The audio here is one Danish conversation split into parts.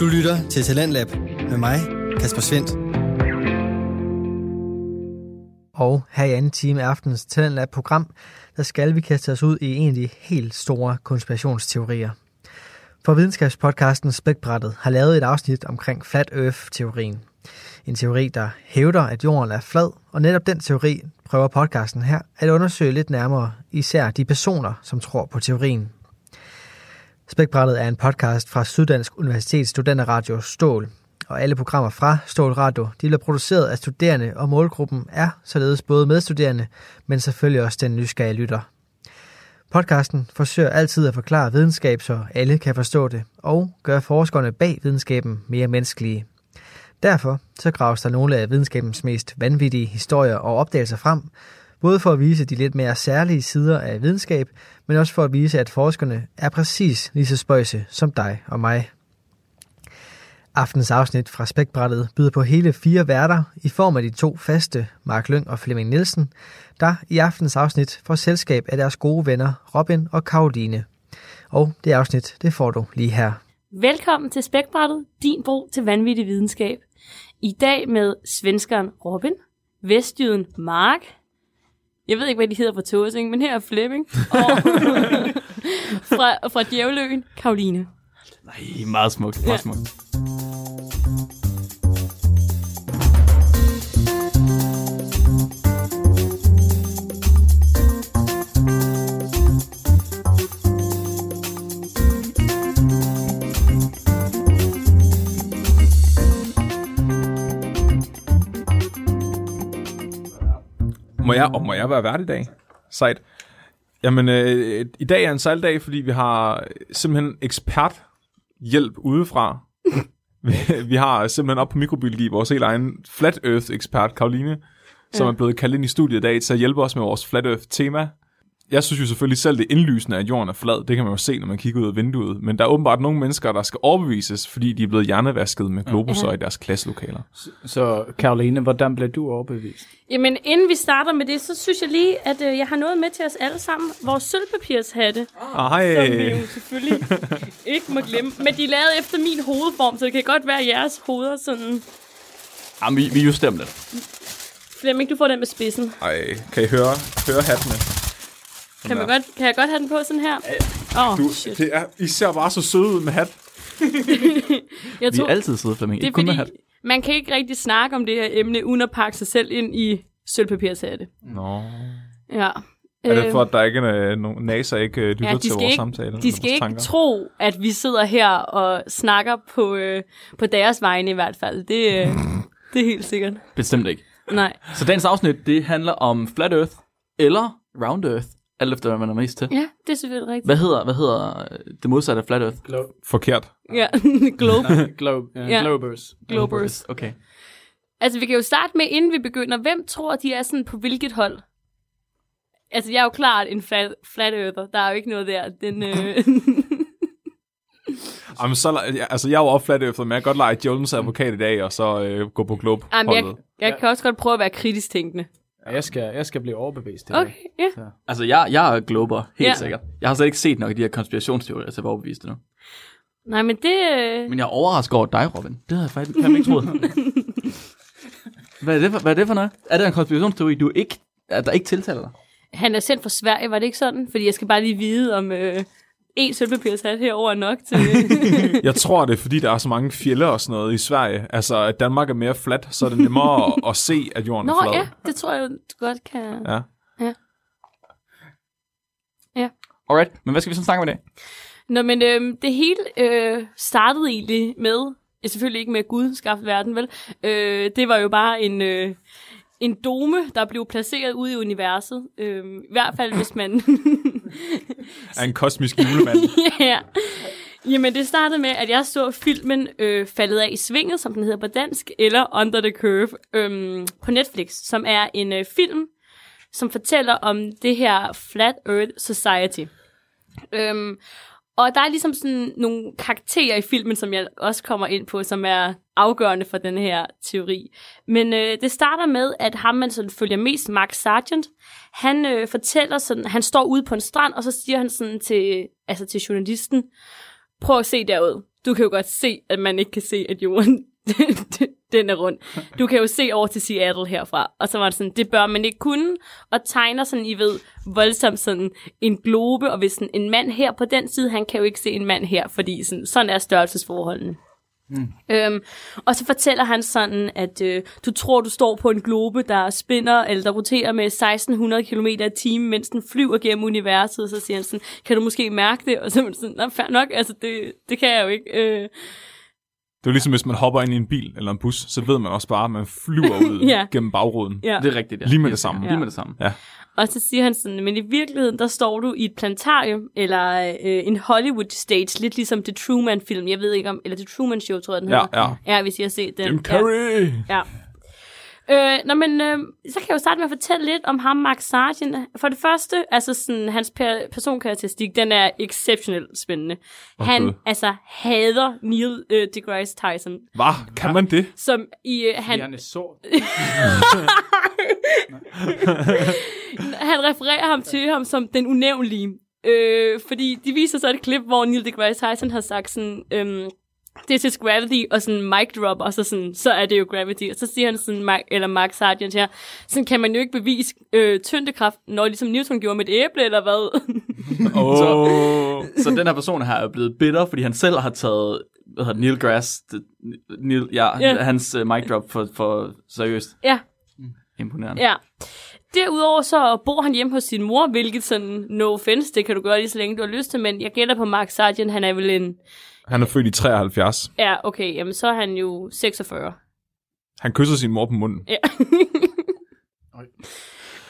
Du lytter til Talentlab med mig, Kasper Svendt. Og her i anden time af aftenens Talentlab-program, der skal vi kaste os ud i en af de helt store konspirationsteorier. For videnskabspodcasten Spækbrættet har lavet et afsnit omkring Flat Earth-teorien. En teori, der hævder, at jorden er flad, og netop den teori prøver podcasten her at undersøge lidt nærmere, især de personer, som tror på teorien. Spækbrættet er en podcast fra Syddansk Universitets studenterradio Stål, og alle programmer fra Stål Radio de bliver produceret af studerende, og målgruppen er således både medstuderende, men selvfølgelig også den nysgerrige lytter. Podcasten forsøger altid at forklare videnskab, så alle kan forstå det, og gøre forskerne bag videnskaben mere menneskelige. Derfor så graves der nogle af videnskabens mest vanvittige historier og opdagelser frem, både for at vise de lidt mere særlige sider af videnskab, men også for at vise, at forskerne er præcis lige så spøjse som dig og mig. Aftens afsnit fra Spækbrættet byder på hele fire værter i form af de to faste, Mark Lyng og Flemming Nielsen, der i aftens afsnit får selskab af deres gode venner Robin og Karoline. Og det afsnit, det får du lige her. Velkommen til Spækbrættet, din bro til vanvittig videnskab. I dag med svenskeren Robin, vestjyden Mark, jeg ved ikke, hvad de hedder for Tåsing, men her er Flemming, og fra, fra Djævløen, Karoline. Nej, meget smukt, meget Ja. smukt. Jeg, og må jeg være vært i dag? Sejt. Jamen, øh, i dag er en sejldag, fordi vi har simpelthen eksperthjælp udefra. vi, vi har simpelthen op på mikrobiologi vores helt egen Flat Earth-ekspert, Karoline, som Ja. er blevet kaldt ind i studiet i dag til at hjælpe os med vores Flat Earth-tema. Jeg synes jo selvfølgelig selv, det er indlysende, at jorden er flad. Det kan man jo se, når man kigger ud af vinduet. Men der er åbenbart nogle mennesker, der skal overbevises, fordi de er blevet hjernevasket med globusser Ja. i deres klasselokaler. Så Karoline, hvordan blev du overbevist? Jamen, inden vi starter med det, så synes jeg lige, at øh, jeg har noget med til os alle sammen. Vores sølvpapirshatte, Ah, hej. som vi jo selvfølgelig ikke må glemme. Men de er lavet efter min hovedform, så det kan godt være, at jeres hoveder sådan... Jamen, vi, vi justerer dem lidt. Flemming, du får den med spidsen. Ej, kan I høre, høre hattene? Kan, man godt, kan jeg godt have den på sådan her? Åh, oh, Du, shit. det er, I ser bare så søde ud med hat. Jeg Vi er altid søde, Flemming. det er Ikke kun med hat. man kan ikke rigtig snakke om det her emne, uden at pakke sig selv ind i sølvpapirshatte. Nå. Ja. Er det Øh, for, at der ikke er nogen NASA ikke øh, lytter Ja, de til vores ikke- samtale? De skal ikke tanker? tro, at vi sidder her og snakker på, øh, på deres vegne i hvert fald. Det, øh, det er helt sikkert. Bestemt ikke. Nej. Så dagens afsnit, det handler om Flat Earth eller Round Earth. Alt efter, hvad man er mest til. Ja, det er selvfølgelig rigtigt. Hvad hedder, hvad hedder øh, det modsatte af Flat Earth? Forkert. Ja, globe. Globe, uh, Ja. ja. Globers. Globers. Okay. Altså, vi kan jo starte med, inden vi begynder. Hvem tror, de er sådan på hvilket hold? Altså, jeg er jo klart en flat, flat earther. Der er jo ikke noget der. Den, øh... Jamen, så, ja, altså, jeg er jo opfladt efter, men jeg kan godt lege Jones advokat i dag, og så øh, gå på globe Jamen, jeg, jeg kan også godt prøve at være kritisk tænkende. Ja, jeg, skal, jeg skal blive overbevist. dag. Okay, ja. Altså, jeg, jeg er glober, helt ja. sikkert. Jeg har slet ikke set nok af de her konspirationsteorier til at være overbevist endnu. Nej, men det... Øh... Men jeg er overrasket over dig, Robin. Det havde jeg faktisk fandme ikke troet. hvad, er det for, hvad er det for noget? Er det en konspirationsteori, du ikke, at der ikke tiltaler dig? Han er sendt fra Sverige, var det ikke sådan? Fordi jeg skal bare lige vide, om øh, en sølvpapirshat herover er nok til... Jeg tror, det er, fordi der er så mange fjelle og sådan noget i Sverige. Altså, at Danmark er mere flat, så er det nemmere at, at se, at jorden Nå er flad. ja, det tror jeg, du godt kan... ja. Alright, men hvad skal vi så snakke om i dag? Nå, men øh, det hele øh, startede egentlig med, ja, selvfølgelig ikke med at Gud skabte verden, vel? Øh, det var jo bare en, øh, en dome, der blev placeret ude i universet. Øh, I hvert fald, hvis man... Er en kosmisk julemand. ja. Jamen, det startede med, at jeg så filmen øh, Faldet af i svinget, som den hedder på dansk, eller Under the Curve øh, på Netflix, som er en øh, film, som fortæller om det her Flat Earth Society. Øhm, og der er ligesom sådan nogle karakterer i filmen, som jeg også kommer ind på, som er afgørende for den her teori. Men øh, det starter med, at ham, man sådan følger mest, Mark Sargent, han øh, fortæller sådan, han står ude på en strand, og så siger han sådan til, altså til journalisten, prøv at se derud. du kan jo godt se, at man ikke kan se, at jorden den er rund. Du kan jo se over til Seattle herfra. Og så var det sådan, det bør man ikke kunne. Og tegner sådan, I ved, voldsomt sådan en globe, og hvis sådan, en mand her på den side, han kan jo ikke se en mand her, fordi sådan, sådan er størrelsesforholdene. Mm. Øhm, og så fortæller han sådan, at øh, du tror, du står på en globe, der spinner, eller der roterer med 1600 km i timen, mens den flyver gennem universet, og så siger han sådan, kan du måske mærke det? Og så er man sådan, fair nok, altså det, det kan jeg jo ikke. Øh, Det er jo ligesom, hvis man hopper ind i en bil eller en bus, så ved man også bare, at man flyver ud Ja. gennem bagruden. ja. Det er rigtigt, ja. Lige med det samme. Lige med det samme. Ja. Og så siger han sådan, men i virkeligheden, der står du i et plantarium, eller øh, en Hollywood stage, lidt ligesom The Truman film, jeg ved ikke om, eller The Truman Show, tror jeg, den Ja, hedder. ja. Ja, hvis I har set den. Jim Carrey! Ja. ja. Øh, nå, men øh, så kan jeg jo starte med at fortælle lidt om ham, Mark Sargent. For det første, altså sådan, hans per- personkarakteristik, den er exceptionelt spændende. Åh, Han altså hader Neil øh, deGrasse Tyson, Hvad? Kan man det? som i øh, han, Han... Er sort. han refererer ham til ham som den unævnlige. Øh, fordi de viser så et klip, hvor Neil deGrasse Tyson har sagt sådan, øhm, this is gravity, og sådan mic drop, og så, sådan, så er det jo gravity. Og så siger han sådan, Mark, eller Mark Sargent her, sådan kan man jo ikke bevise øh, tyngdekraft, når ligesom Newton gjorde med et æble, eller hvad? Åh. Så den her person her er blevet bitter, fordi han selv har taget hvad hedder det, Neil Grass, det, Neil, ja, Ja. hans uh, mic drop for, for seriøst. ja, Imponerende. ja. Derudover så bor han hjemme hos sin mor, hvilket sådan, no offense, det kan du gøre lige så længe du har lyst til, men jeg gætter på Mark Sargent, han er vel en, Han er født i 73. ja, okay, jamen så er han jo 46. Han kysser sin mor på munden. Ja.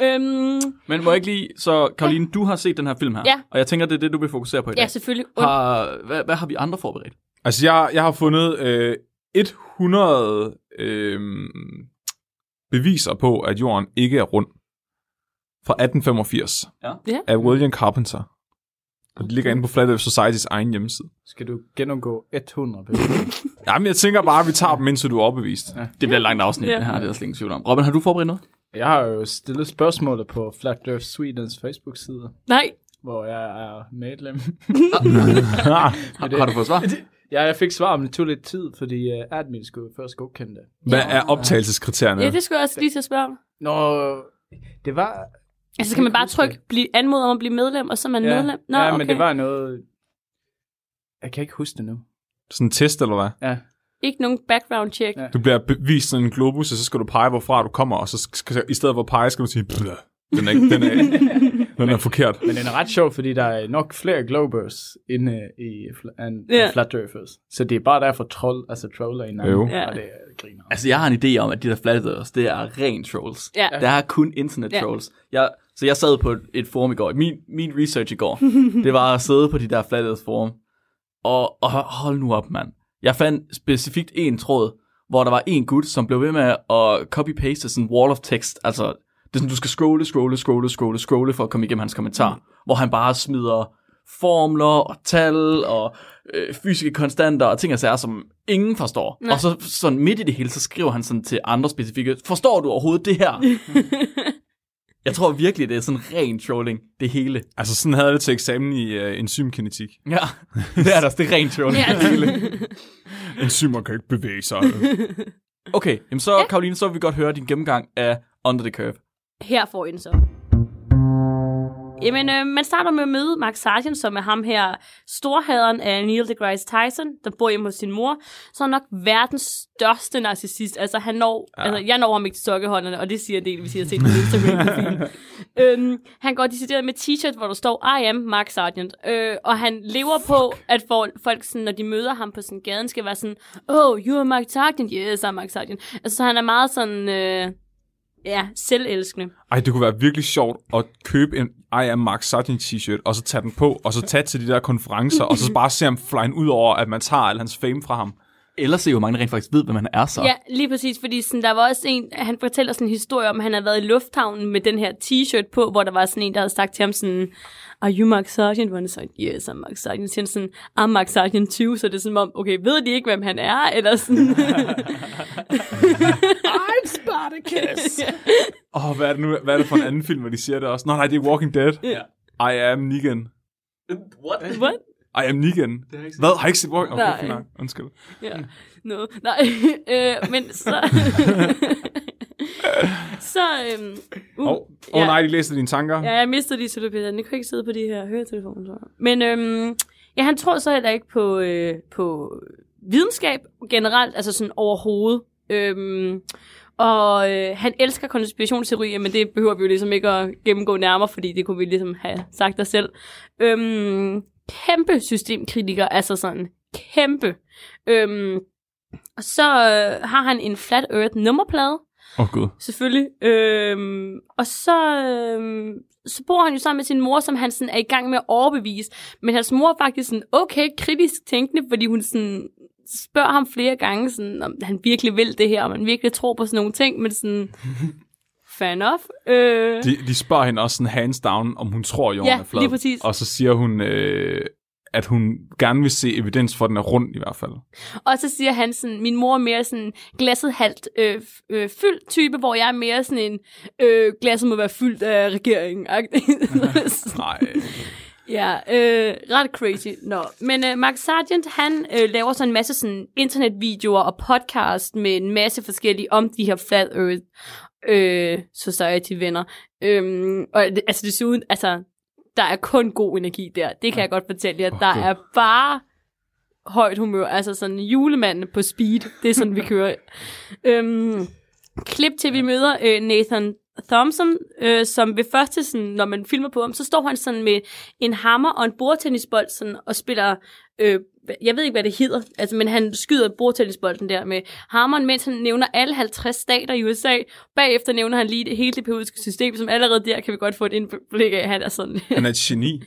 øhm, Men må jeg ikke lige, så Karoline, du har set den her film her, Ja. og jeg tænker, det er det, du vil fokusere på i dag. ja, selvfølgelig. Har, hvad, hvad har vi andre forberedt? Altså, jeg, jeg har fundet øh, 100 øh, beviser på, at jorden ikke er rund. Fra 1885 Ja. Ja. af William Carpenter. Og det ligger inde på Flat Earth Societys egen hjemmeside. Skal du gennemgå 100 billeder? Jamen, jeg tænker bare, at vi tager dem, indtil du er overbevist. Ja. Det bliver et langt afsnit, Ja. det her, det er slet ingen tvivl om. Robin, har du forberedt noget? Jeg har jo stillet spørgsmålet på Flat Earth Swedens Facebook-side, Nej, hvor jeg er medlem. Har, har du fået svar? ja, jeg fik svar, men det tog lidt tid, fordi uh, admin skulle først godkende det. Hvad er optagelseskriterierne? ja, det skulle jeg også lige til at spørge om. Nå, det var... Altså, kan man bare trykke, blive anmodet om at blive medlem, og så er man Ja, medlem? Nå, ja okay. men det var noget... Jeg kan ikke huske det nu. Sådan en test, eller hvad? Ja, Ikke nogen background check. Ja. Du bliver bevist sådan en globus, og så skal du pege, hvorfra du kommer, og så skal, i stedet for at pege, skal du sige, den er, ikke, den er, den er forkert. men den er ret sjov, fordi der er nok flere globers inde i fl- Ja. yeah. Flat Earthers. Så det er bare derfor troll, altså troller hinanden. Jo. Ja. Og det er griner. Altså, jeg har en idé om, at de der flat earthers, det er ren trolls. Ja. Det er kun internet trolls. Jeg, så jeg sad på et, et forum i går. Min, min research i går, det var at sidde på de der flat earth forum. Og, og hold nu op, mand. Jeg fandt specifikt en tråd, hvor der var en gut, som blev ved med at copy-paste sådan en wall of text. Altså, det er sådan, du skal scrolle, scrolle, scrolle, scrolle, scrolle for at komme igennem hans kommentar. Mm. Hvor han bare smider formler og tal og øh, fysiske konstanter og ting og sager, som ingen forstår. Nej. Og så sådan midt i det hele, så skriver han sådan til andre specifikke, forstår du overhovedet det her? jeg tror virkelig, det er sådan ren trolling, det hele. Altså, sådan havde jeg det til eksamen i uh, enzymkinetik. Ja, det er der, det er ren trolling. Ja. det hele. Enzymer kan ikke bevæge sig. Okay, jamen så, Karoline, så vil vi godt høre din gennemgang af Under the Curve. Her får I den så. Jamen, øh, man starter med at møde Mark Sargent, som er ham her, storhaderen af Neil deGrasse Tyson, der bor hjemme hos sin mor. Så er nok verdens største narcissist. Altså, han når, ja. altså, jeg når ham ikke til sokkehånderne, og det siger en del, hvis I har set min Instagram-profil. øhm, han går decideret med t-shirt, hvor der står, I am Mark Sargent. Øh, og han lever på, at for, folk, sådan, når de møder ham på sådan gaden, skal være sådan, oh, you are Mark Sargent? Yes, I'm Mark Sargent. Altså, så han er meget sådan... Øh, Ja, selvelskende. Ej, det kunne være virkelig sjovt at købe en I am Mark Sargent t-shirt, og så tage den på, og så tage til de der konferencer, og så bare se ham flyne ud over, at man tager al hans fame fra ham. Eller se, hvor mange rent faktisk ved, hvem han er så. Ja, lige præcis, fordi sådan, der var også en, han fortæller sådan en historie om, at han havde været i lufthavnen med den her t-shirt på, hvor der var sådan en, der havde sagt til ham sådan, Are you Mark Sargent? Hvor han sagde, yes, I'm Mark Sargent. Så siger han sådan, I'm Mark Sargent 20, så det er sådan om, okay, ved de ikke, hvem han er? Eller sådan. I'm Spartacus! Åh, oh, hvad er det nu? Hvad er det for en anden film, hvor de siger det også? Nå, nej, det er Walking Dead. Ja. I am Negan. What? What? I am Negan. Hvad? Har I ikke set Walking? Okay, Nej. Undskyld. Ja, no. Nej, øh, men så... så, øhm, uh, oh, oh, nej, de læste dine tanker. Ja, jeg mistede lige til Peter. Den kunne ikke sidde på de her høretelefoner. tror jeg. Men øhm, ja, han tror så heller ikke på, øh, på videnskab generelt, altså sådan overhovedet. Øhm, og øh, han elsker konspirationsteorier, men det behøver vi jo ligesom ikke at gennemgå nærmere, fordi det kunne vi ligesom have sagt os selv. Øhm, kæmpe systemkritiker, altså sådan kæmpe. Øhm, og så øh, har han en Flat Earth nummerplade, Åh, oh, gud. selvfølgelig. Øhm, og så, øhm, så bor han jo sammen med sin mor, som han sådan er i gang med at overbevise. Men hans mor er faktisk sådan okay kritisk tænkende, fordi hun sådan spørger ham flere gange, sådan, om han virkelig vil det her, om han virkelig tror på sådan nogle ting, men sådan, fair enough. Øh, De, de spørger hende også sådan hands down, om hun tror, jorden Ja, er flad. lige præcis. Og så siger hun, øh, at hun gerne vil se evidens for, at den er rund i hvert fald. Og så siger han sådan, min mor er mere sådan glasset halvt øh, øh, fyldt type, hvor jeg er mere sådan en, øh, glasset må være fyldt af regeringen. Nej. Ja, øh, ret crazy. Nå. Men øh, Mark Sargent, han øh, laver så en masse sådan internetvideoer og podcast med en masse forskellige om de her Flat Earth øh, Society-venner. Øhm, og altså desuden, altså, der er kun god energi der. Det kan jeg godt fortælle jer. Åh, Der er bare højt humør. Altså sådan julemanden på speed. Det er sådan, vi kører. øhm, klip til, vi møder øh, Nathan Thompson, øh, som ved første, sådan, når man filmer på ham, så står han sådan med en hammer og en bordtennisbold sådan, og spiller, øh, jeg ved ikke, hvad det hedder, altså, men han skyder bordtennisbolden der med hammeren, mens han nævner alle 50 stater i USA. Bagefter nævner han lige det hele det periodiske system, som allerede der kan vi godt få et indblik af, at han er sådan. Han er et geni.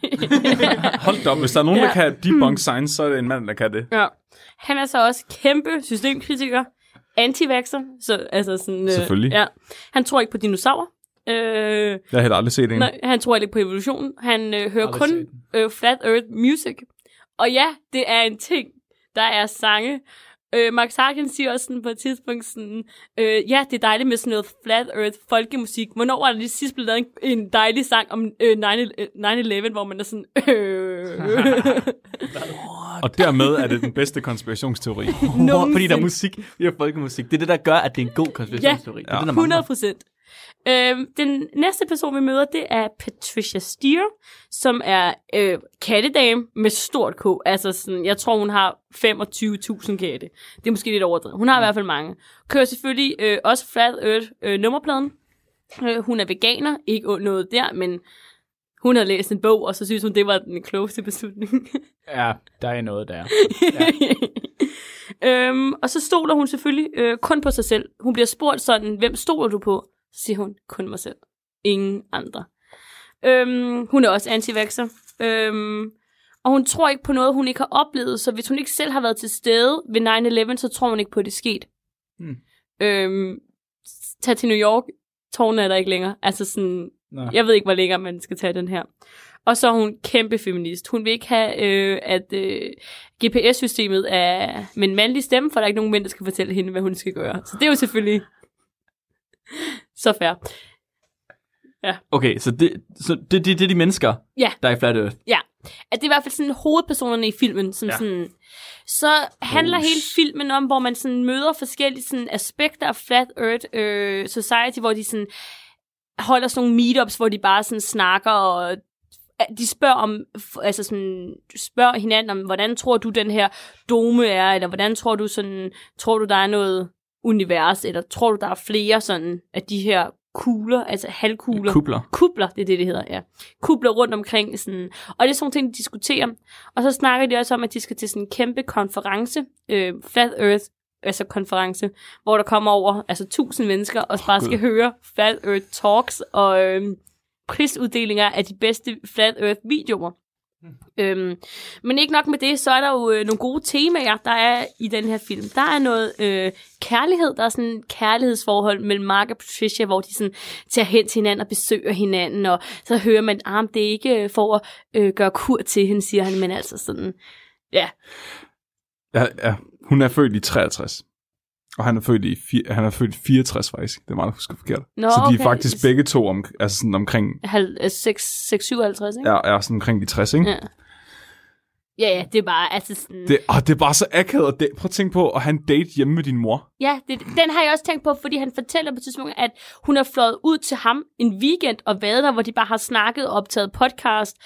Hold da op, hvis der er nogen, Ja. der kan debunk science, så er det en mand, der kan det. ja. Han er så også kæmpe systemkritiker, anti så altså sådan... Øh, Selvfølgelig. Ja. Han tror ikke på dinosaurer. Øh, Jeg har heller aldrig set en. Nej, han tror ikke på evolution. Han øh, hører Aldrig kun øh, Flat Earth Music. Og ja, det er en ting. Der er sange. Øh, Mark Sargent siger også sådan på et tidspunkt sådan, øh, ja, det er dejligt med sådan noget Flat Earth folkemusik. Hvornår var der lige sidst blevet lavet en, en dejlig sang om øh, 9-11, øh, 9/11, hvor man er sådan, øh, Og dermed er det den bedste konspirationsteori. Fordi der er musik, vi har folkemusik. Det er det, der gør, at det er en god konspirationsteori. Det er Ja. det, der mangler. 100 procent. Øhm, den næste person, vi møder, det er Patricia Steer, som er øh, kattedame med stort K. Altså sådan, jeg tror, hun har 25.000 katte. Det er måske lidt overdrevet. Hun har i hvert fald mange. Kører selvfølgelig øh, også Flat Earth øh, nummerpladen. Øh, hun er veganer, ikke noget der, men hun har læst en bog, og så synes hun, det var den klogeste beslutning. Ja, der er noget der. øhm, og så stoler hun selvfølgelig øh, kun på sig selv. Hun bliver spurgt sådan, hvem stoler du på? Så siger hun, kun mig selv. Ingen andre. Øhm, hun er også anti øhm, og hun tror ikke på noget, hun ikke har oplevet, så hvis hun ikke selv har været til stede ved 9-11, så tror hun ikke på, at det er sket. Hmm. Øhm, tag til New York, tårne er der ikke længere. Altså sådan, Nå. jeg ved ikke, hvor længere man skal tage den her. Og så er hun kæmpe feminist. Hun vil ikke have, øh, at øh, GPS-systemet er med en mandlig stemme, for der er ikke nogen mænd, der skal fortælle hende, hvad hun skal gøre. Så det er jo selvfølgelig så fair. Okay, så det, så det, det, det er de mennesker, Ja. der er i Flat Earth. Ja, at det er i hvert fald sådan hovedpersonerne i filmen, som Ja. ja. sådan... Så handler hele filmen om, hvor man sådan møder forskellige sådan aspekter af Flat Earth øh, Society, hvor de sådan holder sådan nogle meetups, hvor de bare sådan snakker og de spørger om, altså sådan, spørger hinanden om, hvordan tror du den her dome er, eller hvordan tror du sådan, tror du der er noget univers, eller tror du der er flere sådan af de her kugler, altså halvkugler. Kubler. Kubler, det er det, det hedder, ja. Kubler rundt omkring. Sådan. Og det er sådan nogle ting, de diskuterer. Og så snakker de også om, at de skal til sådan en kæmpe konference, øh, Flat Earth, altså konference, hvor der kommer over altså tusind mennesker, og bare skal høre Flat Earth Talks, og øh, prisuddelinger af de bedste Flat Earth videoer. Øhm, men ikke nok med det, så er der jo øh, nogle gode temaer, der er i den her film. Der er noget øh, kærlighed, der er sådan et kærlighedsforhold mellem Mark og Patricia, hvor de sådan tager hen til hinanden og besøger hinanden, og så hører man, at ah, det er ikke øh, for at øh, gøre kur til hende, siger han, men altså sådan, ja, Ja, ja. Hun er født i 63. Og han er født i, han er født i 64 faktisk. Det er meget, jeg husker forkert. Nå, så de er okay. faktisk begge to om, altså sådan omkring, halv- øh, 6, 6, 57, ikke? ja, er sådan omkring de 60, ikke? ja. Ja, ja, det er bare, altså sådan... Det, åh, det er bare så akavet. at date. Prøv at tænke på at have en date hjemme med din mor. Ja, det, den har jeg også tænkt på, fordi han fortæller på et tidspunkt, at hun har fløjet ud til ham en weekend og været der, hvor de bare har snakket og optaget podcast,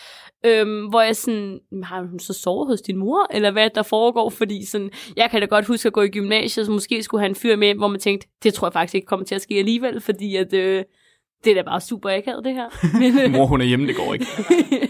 øhm, hvor jeg sådan, "Men har hun så sovet hos din mor, eller hvad der foregår? Fordi sådan, jeg kan da godt huske at gå i gymnasiet, så måske skulle han fyre med, hvor man tænkte, det tror jeg faktisk ikke kommer til at ske alligevel, fordi at, øh, det er da bare super akavet, det her. Men, øh, Mor, hun er hjemme, det går ikke.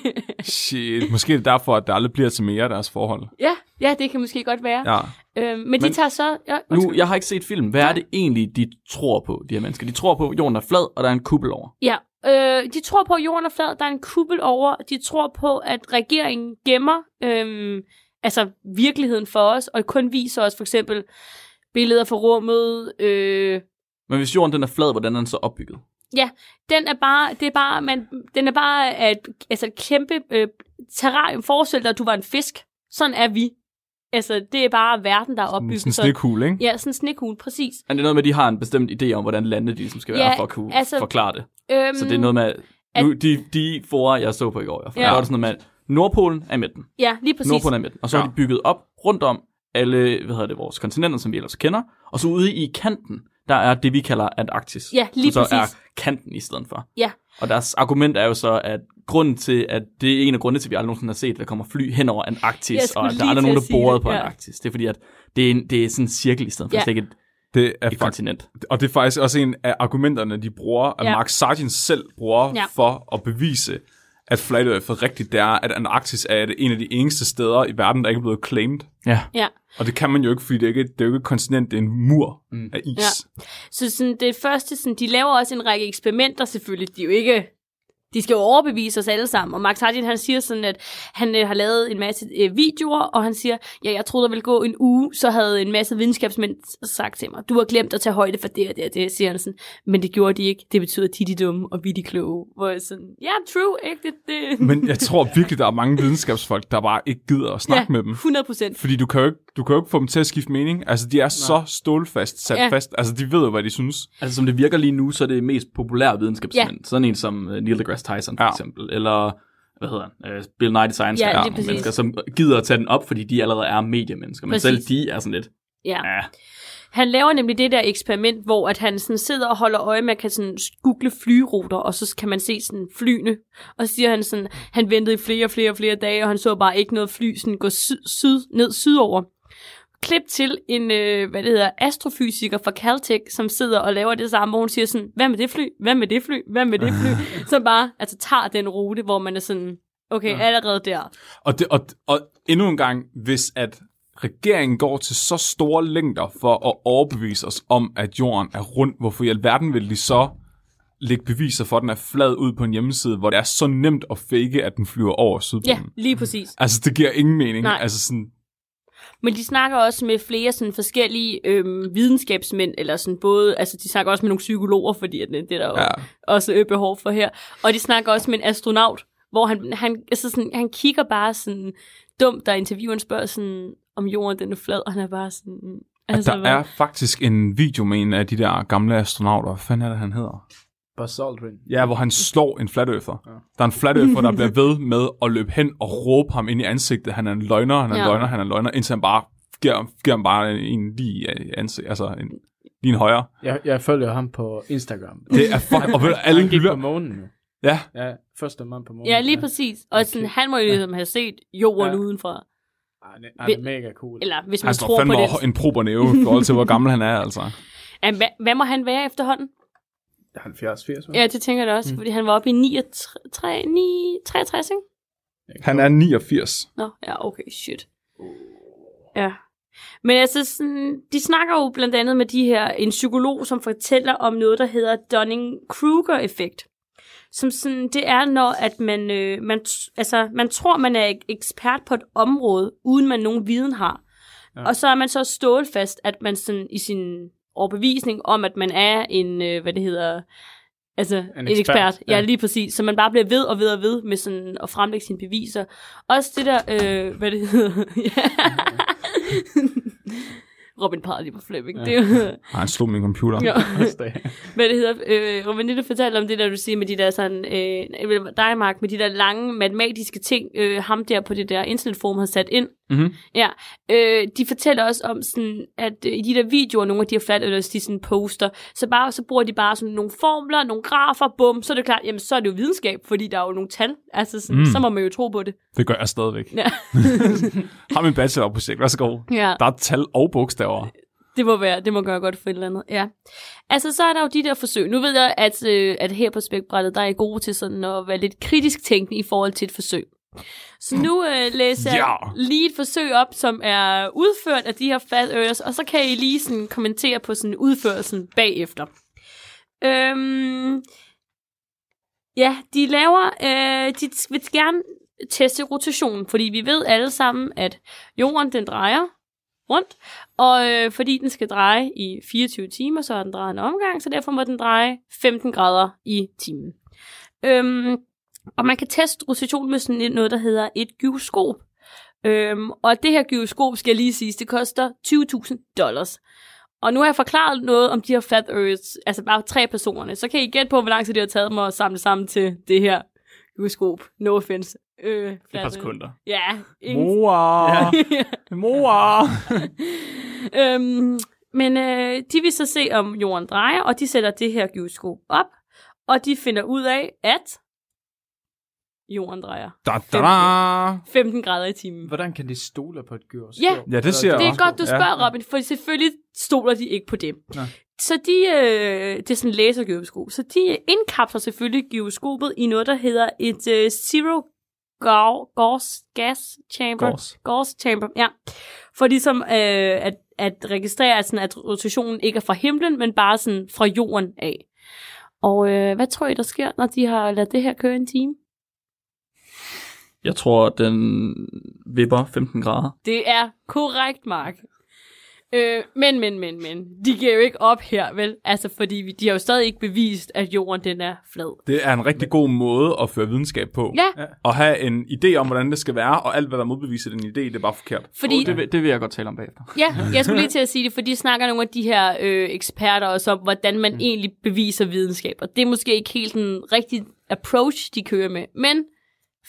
Shit. Måske er det derfor, at der aldrig bliver til mere af deres forhold. ja, ja, det kan måske godt være. Ja. Øhm, men, men de tager så... Ja, Nu, jeg har ikke set film. Hvad er det egentlig, de tror på, de her mennesker? De tror på, at jorden er flad, og der er en kuppel over. Ja, øh, de tror på, at jorden er flad, der er en kuppel over. De tror på, at regeringen gemmer øh, altså virkeligheden for os, og kun viser os for eksempel billeder fra rummet. Øh, Men hvis jorden den er flad, hvordan er den så opbygget? Den er bare, det er bare, man, den er bare et, altså et kæmpe øh, terrarium. Forestil dig, at du var en fisk. Sådan er vi. Altså, det er bare verden, der er opbygget. Sådan en snekugle, ikke? Ja, sådan en snekugle, præcis. Er det noget med, at de har en bestemt idé om, hvordan landet de ligesom skal være, Ja, for at kunne altså- forklare det? Øhm, Så det er noget med, nu, de, de forer, jeg så på i går, jeg Ja. ja. var det sådan noget med, at Nordpolen er i midten. Ja, lige præcis. Nordpolen er i midten. Og så ja. har Ja. de bygget op rundt om alle, hvad hedder det, vores kontinenter, som vi ellers kender. Og så ude i kanten, der er det, vi kalder Antarktis. Ja, lige som så præcis. er kanten i stedet for. Ja. Og deres argument er jo så, at grunden til, at det er en af grundene til, at vi aldrig nogensinde har set, at der kommer fly hen over Antarktis, og at der er aldrig nogen, der borede på ja. Antarktis. Det er fordi, at det er, en, det er sådan en cirkel i stedet for, Ja. ikke et, Det er et kontinent. og det er faktisk også en af argumenterne, de bruger, at Ja. Mark Sargent selv bruger Ja. for at bevise, at Flat Earth er rigtigt. Det er, at Antarktis er en af de eneste steder i verden, der ikke er blevet claimed. Ja. Ja. Og det kan man jo ikke, fordi det er ikke, det er jo ikke et kontinent, det er en mur mm. af is. Ja. Så sådan, det første, sådan, de laver også en række eksperimenter selvfølgelig. De er jo ikke... De skal jo overbevise os alle sammen. Og Max Hardin, han siger sådan, at han øh, har lavet en masse øh, videoer, og han siger, ja, jeg troede, der ville gå en uge, så havde en masse videnskabsmænd sagt til mig, du har glemt at tage højde for det og det og det, siger han sådan. Men det gjorde de ikke. Det betyder, at de er de dumme, og vi er de kloge. Hvor jeg sådan, ja, true, ikke? Det, det. Men jeg tror virkelig, der er mange videnskabsfolk, der bare ikke gider at snakke ja, med dem. 100 procent. Fordi du kan, jo ikke, du kan jo ikke få dem til at skifte mening. Altså, de er så stålfast sat Ja. ja. fast. Altså, de ved jo, hvad de synes. Altså som det virker lige nu, så er det mest populære videnskabsmænd. Sådan en som uh, Neil deGrasse Tyson for Ja. eksempel. Eller hvad hedder han? Uh, Bill Nye Science Ja, præcis. mennesker, som gider at tage den op, fordi de allerede er mediemennesker. Men Præcis. selv de er sådan lidt, Ja. ja, Han laver nemlig det der eksperiment, hvor at han sådan sidder og holder øje med, at kan sådan google flyruter, og så kan man se sådan flyene. Og så siger han sådan, han ventede i flere og flere og flere dage, og han så bare ikke noget fly sådan gå syd, syd, ned sydover. Klip til en, øh, hvad det hedder, astrofysiker fra Caltech, som sidder og laver det samme, hvor hun siger sådan, hvad med det fly? Hvad med det fly? Hvad med det fly? som bare altså, tager den rute, hvor man er sådan, okay, allerede der. Og, det, og, og endnu en gang, hvis at regeringen går til så store længder for at overbevise os om, at jorden er rund, hvorfor i alverden vil de så lægge beviser for, at den er flad ud på en hjemmeside, hvor det er så nemt at fake, at den flyver over Ja, Sydpolen. lige præcis. Altså, det giver ingen mening. Nej. Altså sådan, Men de snakker også med flere sådan forskellige øhm, videnskabsmænd, eller sådan både, altså de snakker også med nogle psykologer, fordi at det, det er der Ja. også øh, behov for her. Og de snakker også med en astronaut, hvor han, han, altså sådan, han kigger bare sådan dumt, der intervieweren spørger sådan, om jorden den er flad, og han er bare sådan... Altså, der hvad- er faktisk en video med en af de der gamle astronauter. Hvad fanden er det, han hedder? Buzz Aldrin. Ja, hvor han slår en flat earther. Ja. Der er en flat earther, der bliver ved med at løbe hen og råbe ham ind i ansigtet. Han er en løgner, han er en Ja. løgner, han er en løgner, indtil han bare giver, giver ham bare en lige i ansigtet, altså en, lige en højre. Jeg, jeg følger ham på Instagram. Det er fucking, og ved alle han gik hylder, på månen nu. ja, Ja, første mand på månen. Ja, lige præcis. Og sådan, han må jo ligesom have set jorden Ja. udenfra. Han er, han er mega cool. Eller hvis man han tror står på fandme det. over en prober næve i forhold til, hvor gammel han er, altså. Ja, hvad, hvad må han være efterhånden? 70, 80, hva'? Ja, det tænker jeg da også, mm. fordi han var oppe i 69, 9, 63, ikke? Han er 89. Nå, ja, okay, shit. Ja. Men altså, sådan, de snakker jo blandt andet med de her, en psykolog, som fortæller om noget, der hedder Dunning-Kruger-effekt. Som sådan, det er, når at man, øh, man, altså, man tror, man er ek- ekspert på et område, uden man nogen viden har. Ja. Og så er man så stålfast, at man sådan i sin overbevisning om, at man er en, øh, hvad det hedder, altså en, en ekspert. ekspert, Ja, ja. lige præcis. Så man bare bliver ved og ved og ved med sådan at fremlægge sine beviser. Også det der, øh, hvad det hedder. Robin lige på Flemming. Ja. Det er jo, han slog min computer. ja. Hvad det hedder, øh, Romanita fortalte om det der, du siger med de der sådan, øh, dig Mark, med de der lange matematiske ting, øh, ham der på det der internetforum har sat ind. Mhm. Ja, øh, de fortæller også om sådan, at øh, i de der videoer, nogle af de her flat earthers, de sådan poster, så, bare, så bruger de bare sådan nogle formler, nogle grafer, bum, så er det klart, jamen så er det jo videnskab, fordi der er jo nogle tal, altså sådan, mm. så må man jo tro på det. Det gør jeg stadigvæk. Ja. Har min bachelorprojekt. Værsgo. ja. Der er tal og bogstaver. Det må være, det må gøre godt for et eller andet, ja. Altså, så er der jo de der forsøg. Nu ved jeg, at, øh, at her på spækbrættet, der er I gode til sådan at være lidt kritisk tænkende i forhold til et forsøg. Så nu øh, læser jeg Ja. lige et forsøg op, som er udført af de her fat earthers, og så kan I lige sådan kommentere på sådan udførelsen bagefter. Øhm, ja, de laver, øh, de vil gerne teste rotationen, fordi vi ved alle sammen, at jorden den drejer rundt, og øh, fordi den skal dreje i 24 timer, så er den drejet en omgang, så derfor må den dreje 15 grader i timen. Øhm, og man kan teste rotationen med sådan et- noget, der hedder et gyroskop. Øhm, og det her gyroskop, skal jeg lige sige, det koster 20.000 dollars. Og nu har jeg forklaret noget om de her flat earths, altså bare tre personerne. Så kan I gætte på, hvor lang tid det har taget mig at samle sammen til det her gyroskop. No offense. Øh, Et flat par earth. sekunder. Ja, ingen... Mor! Mor! øhm, men øh, de vil så se, om jorden drejer, og de sætter det her gyroskop op, og de finder ud af, at jorden drejer Da, da, da. 15 grader i timen. Hvordan kan de stole på et gyroskop? Ja. Ja, det ser Det er også. godt, du Ja. spørger, Robin, for selvfølgelig stoler de ikke på det. Nå. Så de, øh, det er sådan en lasergyroskop, så de indkapsler selvfølgelig gyroskopet i noget, der hedder et øh, zero Gau- Gauss gas chamber. Gauss. Gauss chamber, ja. For ligesom øh, at, at registrere, at, sådan, at rotationen ikke er fra himlen, men bare sådan fra jorden af. Og øh, hvad tror I, der sker, når de har ladet det her køre en time? Jeg tror, den vipper 15 grader. Det er korrekt, Mark. Øh, men, men, men, men. De giver jo ikke op her, vel? Altså, fordi vi- de har jo stadig ikke bevist, at jorden den er flad. Det er en rigtig god måde at føre videnskab på. Ja, At have en idé om, hvordan det skal være, og alt, hvad der modbeviser den idé, det er bare forkert. fordi... Oh, det, vil, det vil jeg godt tale om bagefter. Ja, jeg skulle lige til at sige det, for de snakker nogle af de her øh, eksperter også om, hvordan man mm. egentlig beviser videnskab. Og det er måske ikke helt den rigtige approach, de kører med. Men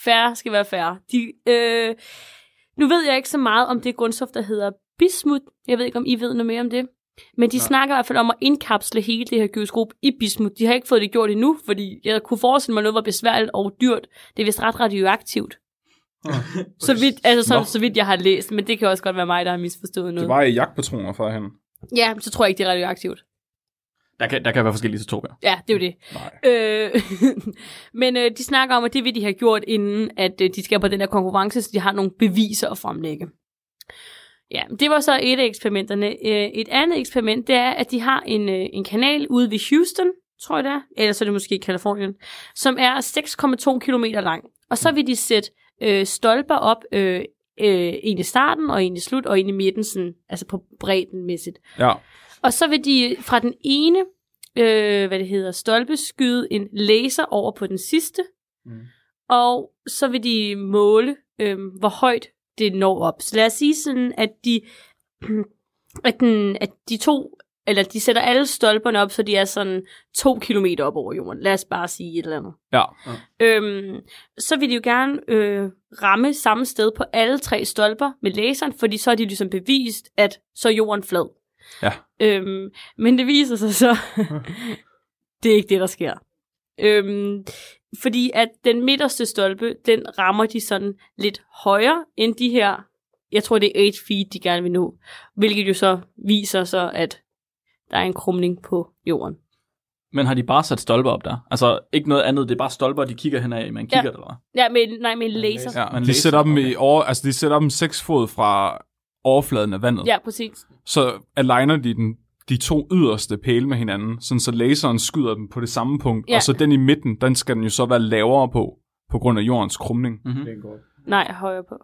færre skal være færre. De, øh, nu ved jeg ikke så meget om det grundstof, der hedder bismut. Jeg ved ikke, om I ved noget mere om det. Men de Nej. snakker i hvert fald om at indkapsle hele det her gyroskop i bismut. De har ikke fået det gjort endnu, fordi jeg kunne forestille mig, noget var besværligt og dyrt. Det er vist ret radioaktivt. så, vidt, altså, så, så vidt jeg har læst, men det kan også godt være mig, der har misforstået noget. Det var i jagtpatroner førhen. Ja, så tror jeg ikke, det er radioaktivt. Der kan, der kan være forskellige isotoper. Ja, det er jo det. Nej. Øh, men øh, de snakker om, at det vil de have gjort, inden at øh, de skal på den her konkurrence, så de har nogle beviser at fremlægge. Ja, det var så et af eksperimenterne. Øh, et andet eksperiment, det er, at de har en, øh, en kanal ude ved Houston, tror jeg det er, eller så er det måske i Kalifornien, som er 6,2 km lang. Og så vil de sætte øh, stolper op, øh, øh, en i starten, og en i slut, og en i midten, sådan, altså på bredden mæssigt. Ja. Og så vil de fra den ene, øh, hvad det hedder, stolpe skyde en laser over på den sidste. Mm. Og så vil de måle, øh, hvor højt det når op. Så lad os sige sådan, at de, at, den, at de to, eller de sætter alle stolperne op, så de er sådan to kilometer op over jorden. Lad os bare sige et eller andet. Ja. Øhm, så vil de jo gerne øh, ramme samme sted på alle tre stolper med laseren, fordi så er de ligesom bevist, at så er jorden flad. Ja. Øhm, men det viser sig så, det er ikke det, der sker. Øhm, fordi at den midterste stolpe, den rammer de sådan lidt højere end de her, jeg tror det er 8 feet, de gerne vil nå. Hvilket jo så viser så, at der er en krumning på jorden. Men har de bare sat stolper op der? Altså ikke noget andet, det er bare stolper, de kigger hen af med en Ja. kigger, eller hvad? Ja, med, nej, med en laser. ja. Man De læser sætter dem dem, i over, altså de sætter dem seks fod fra overfladen af vandet. Ja, præcis. Så aligner de den, de to yderste pæle med hinanden, sådan så laseren skyder dem på det samme punkt, Ja. og så den i midten, den skal den jo så være lavere på, på grund af jordens krumning. Mm-hmm. Det er godt. Nej, højere på.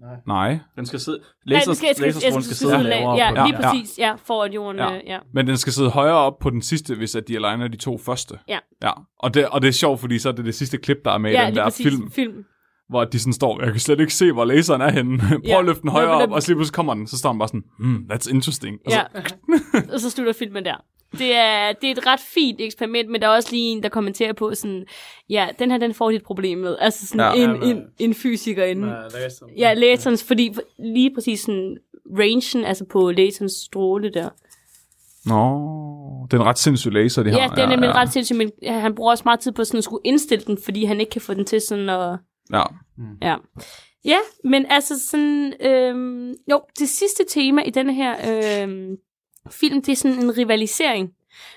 Nej. Nej, Den skal sidde... Laser, den skal, skal, laserstrålen skal sidde lav- lavere Ja, på Ja, lige ja. præcis. Ja, for at jorden... Ja. Ja. ja. men den skal sidde højere op på den sidste, hvis at de aligner de to første. Ja. ja. Og, det, og det er sjovt, fordi så er det det sidste klip, der er med i ja den lige der præcis. film, film. Hvor de sådan står, jeg kan slet ikke se, hvor laseren er henne. Prøv Ja. at løfte den højere op, den- og så lige pludselig kommer den, så står den bare sådan, hmm, that's interesting. Og så, Ja, og så slutter filmen der. Det er, det er et ret fint eksperiment, men der er også lige en, der kommenterer på sådan, ja, den her, den får dit problem med. Altså sådan Ja. ja, en, Ja, men- en, en fysiker inden. Nej, laseren. Ja, laserens, fordi lige præcis sådan rangen, altså på laserens stråle der. Nå, det er en ret sindssyg laser, de har. Ja, det er nemlig ret sindssygt, men han bruger også meget tid på sådan at skulle indstille den, fordi han ikke kan få den til sådan at... Ja. Ja. Ja, men altså sådan... Øhm, jo, det sidste tema i denne her øhm, film, det er sådan en rivalisering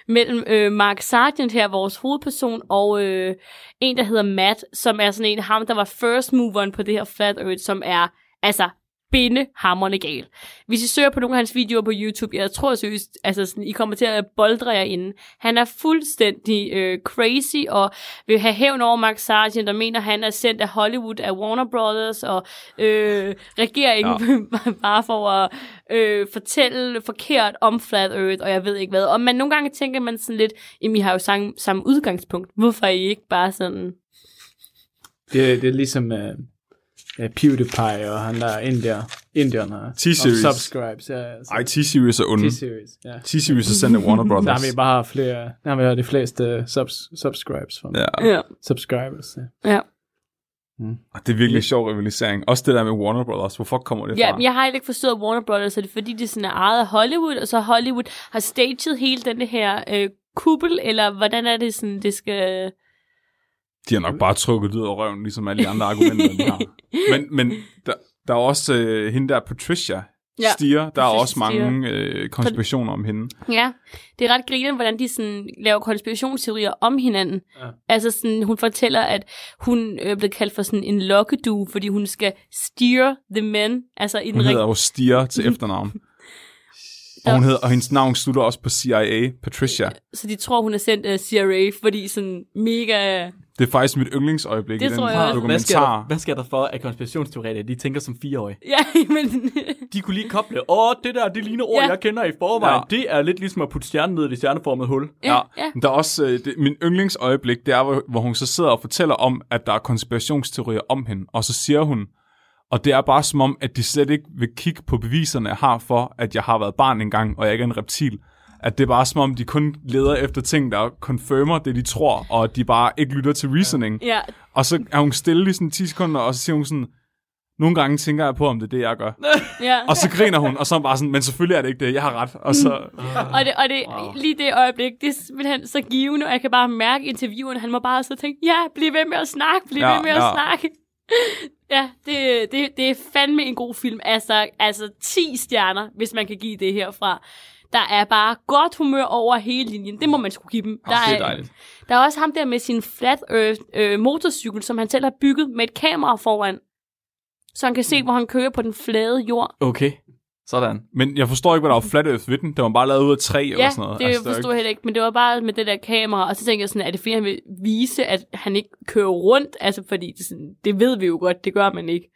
mellem øh, Mark Sargent her, vores hovedperson, og øh, en, der hedder Matt, som er sådan en ham, der var first moveren på det her Flat Earth, som er altså bindehammerende gal. Hvis I søger på nogle af hans videoer på YouTube, jeg tror seriøst, altså sådan, I kommer til at boldre jer inde. Han er fuldstændig øh, crazy og vil have hævn over Mark Sargent og mener, han er sendt af Hollywood af Warner Brothers og øh, regeringen ja. bare for at øh, fortælle forkert om Flat Earth, og jeg ved ikke hvad. Og man nogle gange tænker man sådan lidt, jamen I har jo samme, samme udgangspunkt. Hvorfor er I ikke bare sådan... Det, det er ligesom uh, uh, PewDiePie og han der indier, indierne. T-Series. Og subscribes. Ja, altså. Ej, T-Series er onde. T-Series, ja. T-Series er sendt af Warner Der Brothers. har vi bare flere, der har vi de fleste subs, subscribes fra Ja, Ja. subscribers. Ja. ja. og det er virkelig en sjov rivalisering. Også det der med Warner Brothers. Hvorfor kommer det Ja, fra? men jeg har ikke forstået Warner Brothers, er det fordi, de sådan er ejet af Hollywood, og så Hollywood har staged hele den her øh, kuppel, eller hvordan er det sådan, det skal... De har nok bare trukket ud af røven, ligesom alle de andre argumenter, de har. Men, men der, der er også øh, hende der, Patricia Ja, Stier. Der er Patricia også mange øh, konspirationer om hende. Ja, det er ret grinerende, hvordan de sådan laver konspirationsteorier om hinanden. Ja. Altså sådan, hun fortæller, at hun øh, blev kaldt for sådan en lokkedue, fordi hun skal steer the men, altså i den Hun hedder jo Stier til efternavn. Og, hun hedder, og hendes navn slutter også på CIA, Patricia. Så de tror, hun er sendt af CRA, fordi sådan mega... Det er faktisk mit yndlingsøjeblik Det i den tror jeg også. Hvad sker, dokumentar. der, hvad sker der for, at konspirationsteoretikere, de tænker som fireårige? Ja, men... De kunne lige koble, åh, det der, det ligner ord, Ja. ja. jeg kender i forvejen. Ja. Ja. Det er lidt ligesom at putte stjernen ned i det stjerneformede hul. ja, ja. Der er også, øh, det, min yndlingsøjeblik, det er, hvor, hvor hun så sidder og fortæller om, at der er konspirationsteorier om hende, og så siger hun, og det er bare som om, at de slet ikke vil kigge på beviserne, jeg har for, at jeg har været barn engang, og jeg ikke er en reptil. At det er bare som om, de kun leder efter ting, der confirmer det, de tror, og at de bare ikke lytter til reasoning. ja. Og så er hun stille i sådan 10 sekunder, og så siger hun sådan, nogle gange tænker jeg på, om det er det, jeg gør. ja. Og så griner hun, og så er bare sådan, men selvfølgelig er det ikke det, jeg har ret. Og så, Og, det, og det, wow. lige det øjeblik, det er simpelthen så givende, og jeg kan bare mærke intervieweren, han må bare så tænke, ja, bliv ved med at snakke, bliv Ja, ved med at ja. snakke. ja, det, det, det er fandme en god film. Altså, altså 10 stjerner, hvis man kan give det herfra. Der er bare godt humør over hele linjen. Det må man skulle give dem. Der det er dejligt. Der er også ham der med sin flat earth øh, motorcykel, som han selv har bygget med et kamera foran. Så han kan se, hvor han kører på den flade jord. Okay, sådan. men jeg forstår ikke, hvad der var flat earth ved den. Det var bare lavet ud af træ eller Ja, sådan noget. det Altså, forstod jeg heller ikke, men det var bare med det der kamera, og så tænkte jeg sådan, er det fordi, han vil vise, at han ikke kører rundt? Altså, fordi det, sådan, det ved vi jo godt, det gør man ikke.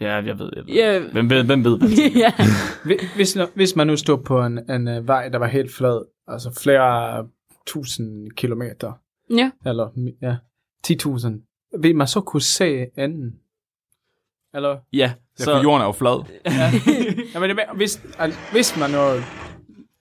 Ja, jeg ved. Jeg ved. Ja. Hvem, ved, hvem ved? Hvad? ja. Hvi- Hvis, hvis man nu stod på en, en uh, vej, der var helt flad, altså flere tusind kilometer, ja. eller ja, 10.000, vil man så kunne se enden? Eller? Ja, Ja, for jorden er jo flad. Jamen, det, er- hvis, hvis man nu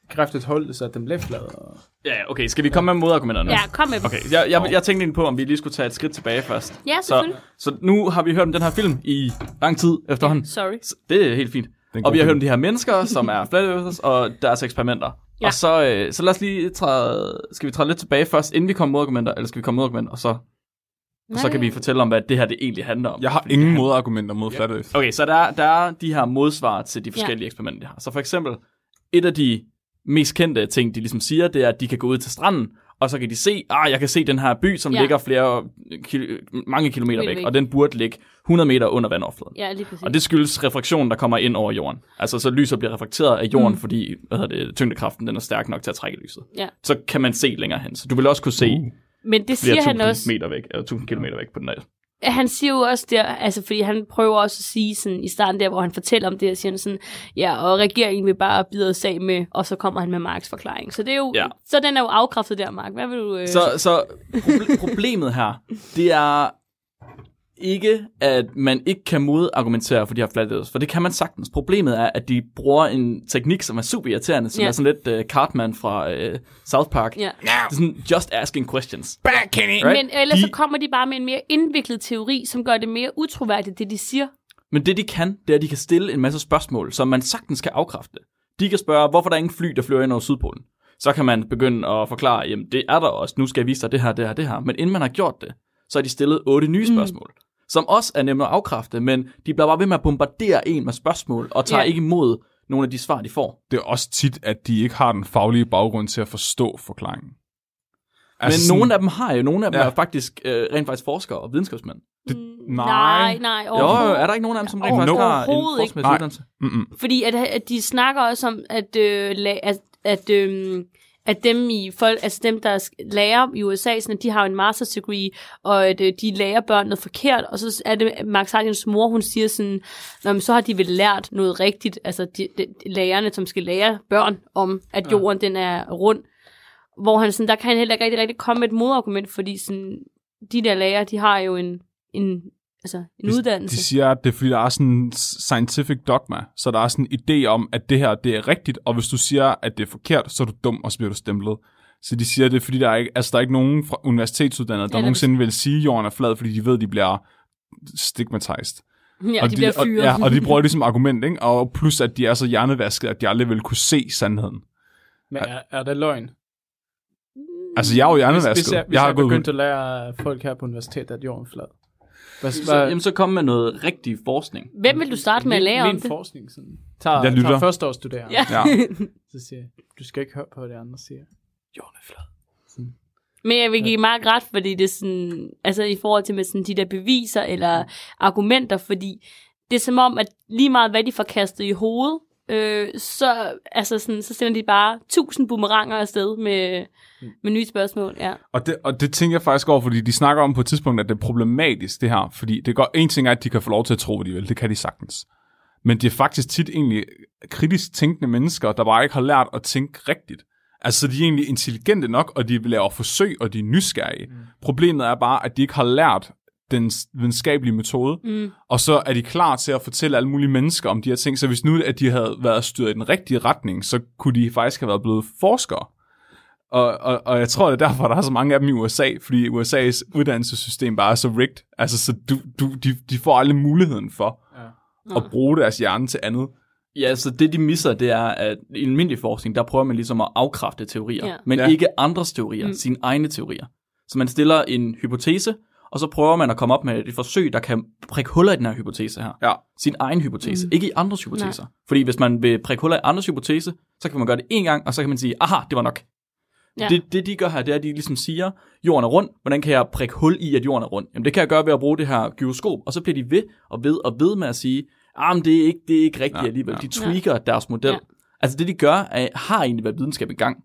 kræftet holdt, så den blev flad. Og... Ja, okay, skal vi komme med modargumenter nu? ja, kom med dem. Okay, jeg, jeg, jeg tænkte egentlig på, om vi lige skulle tage et skridt tilbage først. Ja, Så, selvfølgelig. så nu har vi hørt om den her film i lang tid efterhånden. Sorry. Så Det er helt fint. en Og vi har film. hørt om de her mennesker, som er flat og deres eksperimenter. Ja. Ja. Og så, øh, så lad os lige træde, skal vi træde lidt tilbage først, inden vi kommer med modargumenter, eller skal vi komme med modargumenter, og så, og så kan vi fortælle om, hvad det her det egentlig handler om. Jeg har ingen modargumenter mod flat earth. Okay, så der, er- der er de her modsvar til de forskellige ja. eksperimenter, de har. Så for eksempel, et af de mest kendte ting, de ligesom siger, det er, at de kan gå ud til stranden, og så kan de se, ah, jeg kan se den her by, som Ja. ligger flere, kil- mange kilometer væk, væk. og den burde ligge 100 meter under vandoverfladen. Ja, lige præcis. Og det skyldes refleksion, der kommer ind over jorden. Altså, så lyset bliver reflekteret af jorden, mm. fordi hvad hedder det, tyngdekraften den er stærk nok til at trække lyset. Ja. Så kan man se længere hen. Så du vil også kunne se uh. Men det siger han også. meter væk, eller tusind kilometer væk på den der. han siger jo også der, altså fordi han prøver også at sige sådan, i starten der, hvor han fortæller om det, og siger han sådan, ja, og regeringen vil bare bide os af med, og så kommer han med Marks forklaring. Så det er jo, Ja. så den er jo afkræftet der, Mark. Hvad vil du... Øh... Så, så proble- problemet her, det er ikke, at man ikke kan modargumentere for de her flat for det kan man sagtens. Problemet er, at de bruger en teknik, som er super irriterende, som Ja. er sådan lidt uh, Cartman fra uh, South Park. Ja. Det er sådan, just asking questions. Back it. Right? Men ellers De- så kommer de bare med en mere indviklet teori, som gør det mere utroværdigt, det de siger. Men det de kan, det er, at de kan stille en masse spørgsmål, som man sagtens kan afkræfte. De kan spørge, hvorfor der er ingen fly, der flyver ind over Sydpolen. Så kan man begynde at forklare, jamen det er der også, nu skal jeg vise dig det her, det her, det her. Men inden man har gjort det, så har de stillet otte nye spørgsmål, mm. Som også er nemme at afkræfte, men de bliver bare ved med at bombardere en med spørgsmål, og tager Ja. ikke imod nogle af de svar, de får. Det er også tit, at de ikke har den faglige baggrund til at forstå forklaringen. Men sådan- nogle af dem har jo, nogle af dem Ja. er faktisk øh, rent faktisk forskere og videnskabsmænd. Det, Mm, nej. Nej, nej. Jo, er der ikke nogen af dem, som rent faktisk har en Overhovedet ikke. forskningsmæssig Nej. uddannelse? Mm-mm. Fordi at, at de snakker også om, at, øh, la- at, at, øh, at dem i folk, altså dem, der lærer i USA, sådan, at de har jo en master's degree, og at øh, de lærer børn noget forkert, og så er det Max Hardians mor, hun siger sådan, Nå, men så har de vel lært noget rigtigt, altså de, de, lærerne, som skal lære børn om, at jorden den er rund, hvor han sådan, der kan han heller ikke rigtig, rigtig komme med et modargument, fordi sådan, de der lærer, de har jo en, en, altså, en De- uddannelse. De siger, at det er fordi, der er sådan en scientific dogma, så der er sådan en idé om, at det her det er rigtigt, og hvis du siger, at det er forkert, så er du dum, og så bliver du stemplet. Så de siger, at det er fordi, der er ikke, altså, der er ikke nogen fra universitetsuddannede, der Ja, nogensinde vil sige, at jorden er flad, fordi de ved, at de bliver stigmatized. ja, og de bliver og, fyret. ja, og de bruger det som argument, ikke? Og plus, at de er så hjernevasket, at de aldrig vil kunne se sandheden. Men er, er det løgn? Altså, jeg er jo Hvis, hjernevasket. hvis jeg, hvis jeg jeg, har jeg gået begyndt at lære folk her på universitetet, at jorden er flad. Hvad, Så, jamen, så kom med noget rigtig forskning. Hvem vil du starte med at lære om min det? forskning sådan. Tager, Jeg lytter. tager første års studerende. Ja. Ja. Så siger jeg, du skal ikke høre på, hvad de andre siger. Jorden er flad. Men jeg vil give meget ret, fordi det er sådan, altså i forhold til med sådan de der beviser eller argumenter, fordi det er som om, at lige meget hvad de får kastet i hovedet, øh, så, altså sådan, så sender de bare tusind boomeranger afsted med, med nye spørgsmål. Ja. Og det, og det tænker jeg faktisk over, fordi de snakker om på et tidspunkt, at det er problematisk, det her. Fordi det går, en ting er, at de kan få lov til at tro, hvad de vil. Det kan de sagtens. Men det er faktisk tit egentlig kritisk tænkende mennesker, der bare ikke har lært at tænke rigtigt. Altså, de er egentlig intelligente nok, og de laver forsøg, og de er nysgerrige. Mm. Problemet er bare, at de ikke har lært den videnskabelige metode, Mm. og så er de klar til at fortælle alle mulige mennesker om de her ting. Så hvis nu, at de havde været styret i den rigtige retning, så kunne de faktisk have været blevet forskere. Og, og, og jeg tror, det er derfor, der er så mange af dem i USA, fordi USA's uddannelsessystem bare er så rigged. Altså, så du, du, de, de får aldrig muligheden for Ja. at bruge deres hjerne til andet. Ja, så det de misser, det er, at i almindelig forskning, der prøver man ligesom at afkræfte teorier, Ja. men Ja. ikke andres teorier, mm. sine egne teorier. Så man stiller en hypotese, og så prøver man at komme op med et forsøg, der kan prikke huller i den her hypotese her. Ja. Sin egen hypotese, mm. ikke i andres hypoteser. Nej. Fordi hvis man vil prikke huller i andres hypotese, så kan man gøre det en gang, og så kan man sige, aha, det var nok. Ja. Det, det de gør her, det er, at de ligesom siger, jorden er rund, hvordan kan jeg prikke hul i, at jorden er rund? Jamen det kan jeg gøre ved at bruge det her gyroskop, og så bliver de ved og ved og ved med at sige, ah, men det er ikke, det er ikke rigtigt Ja, alligevel. ja. De tweaker ja. deres model. Ja. Altså det de gør, er, har egentlig været videnskab i gang.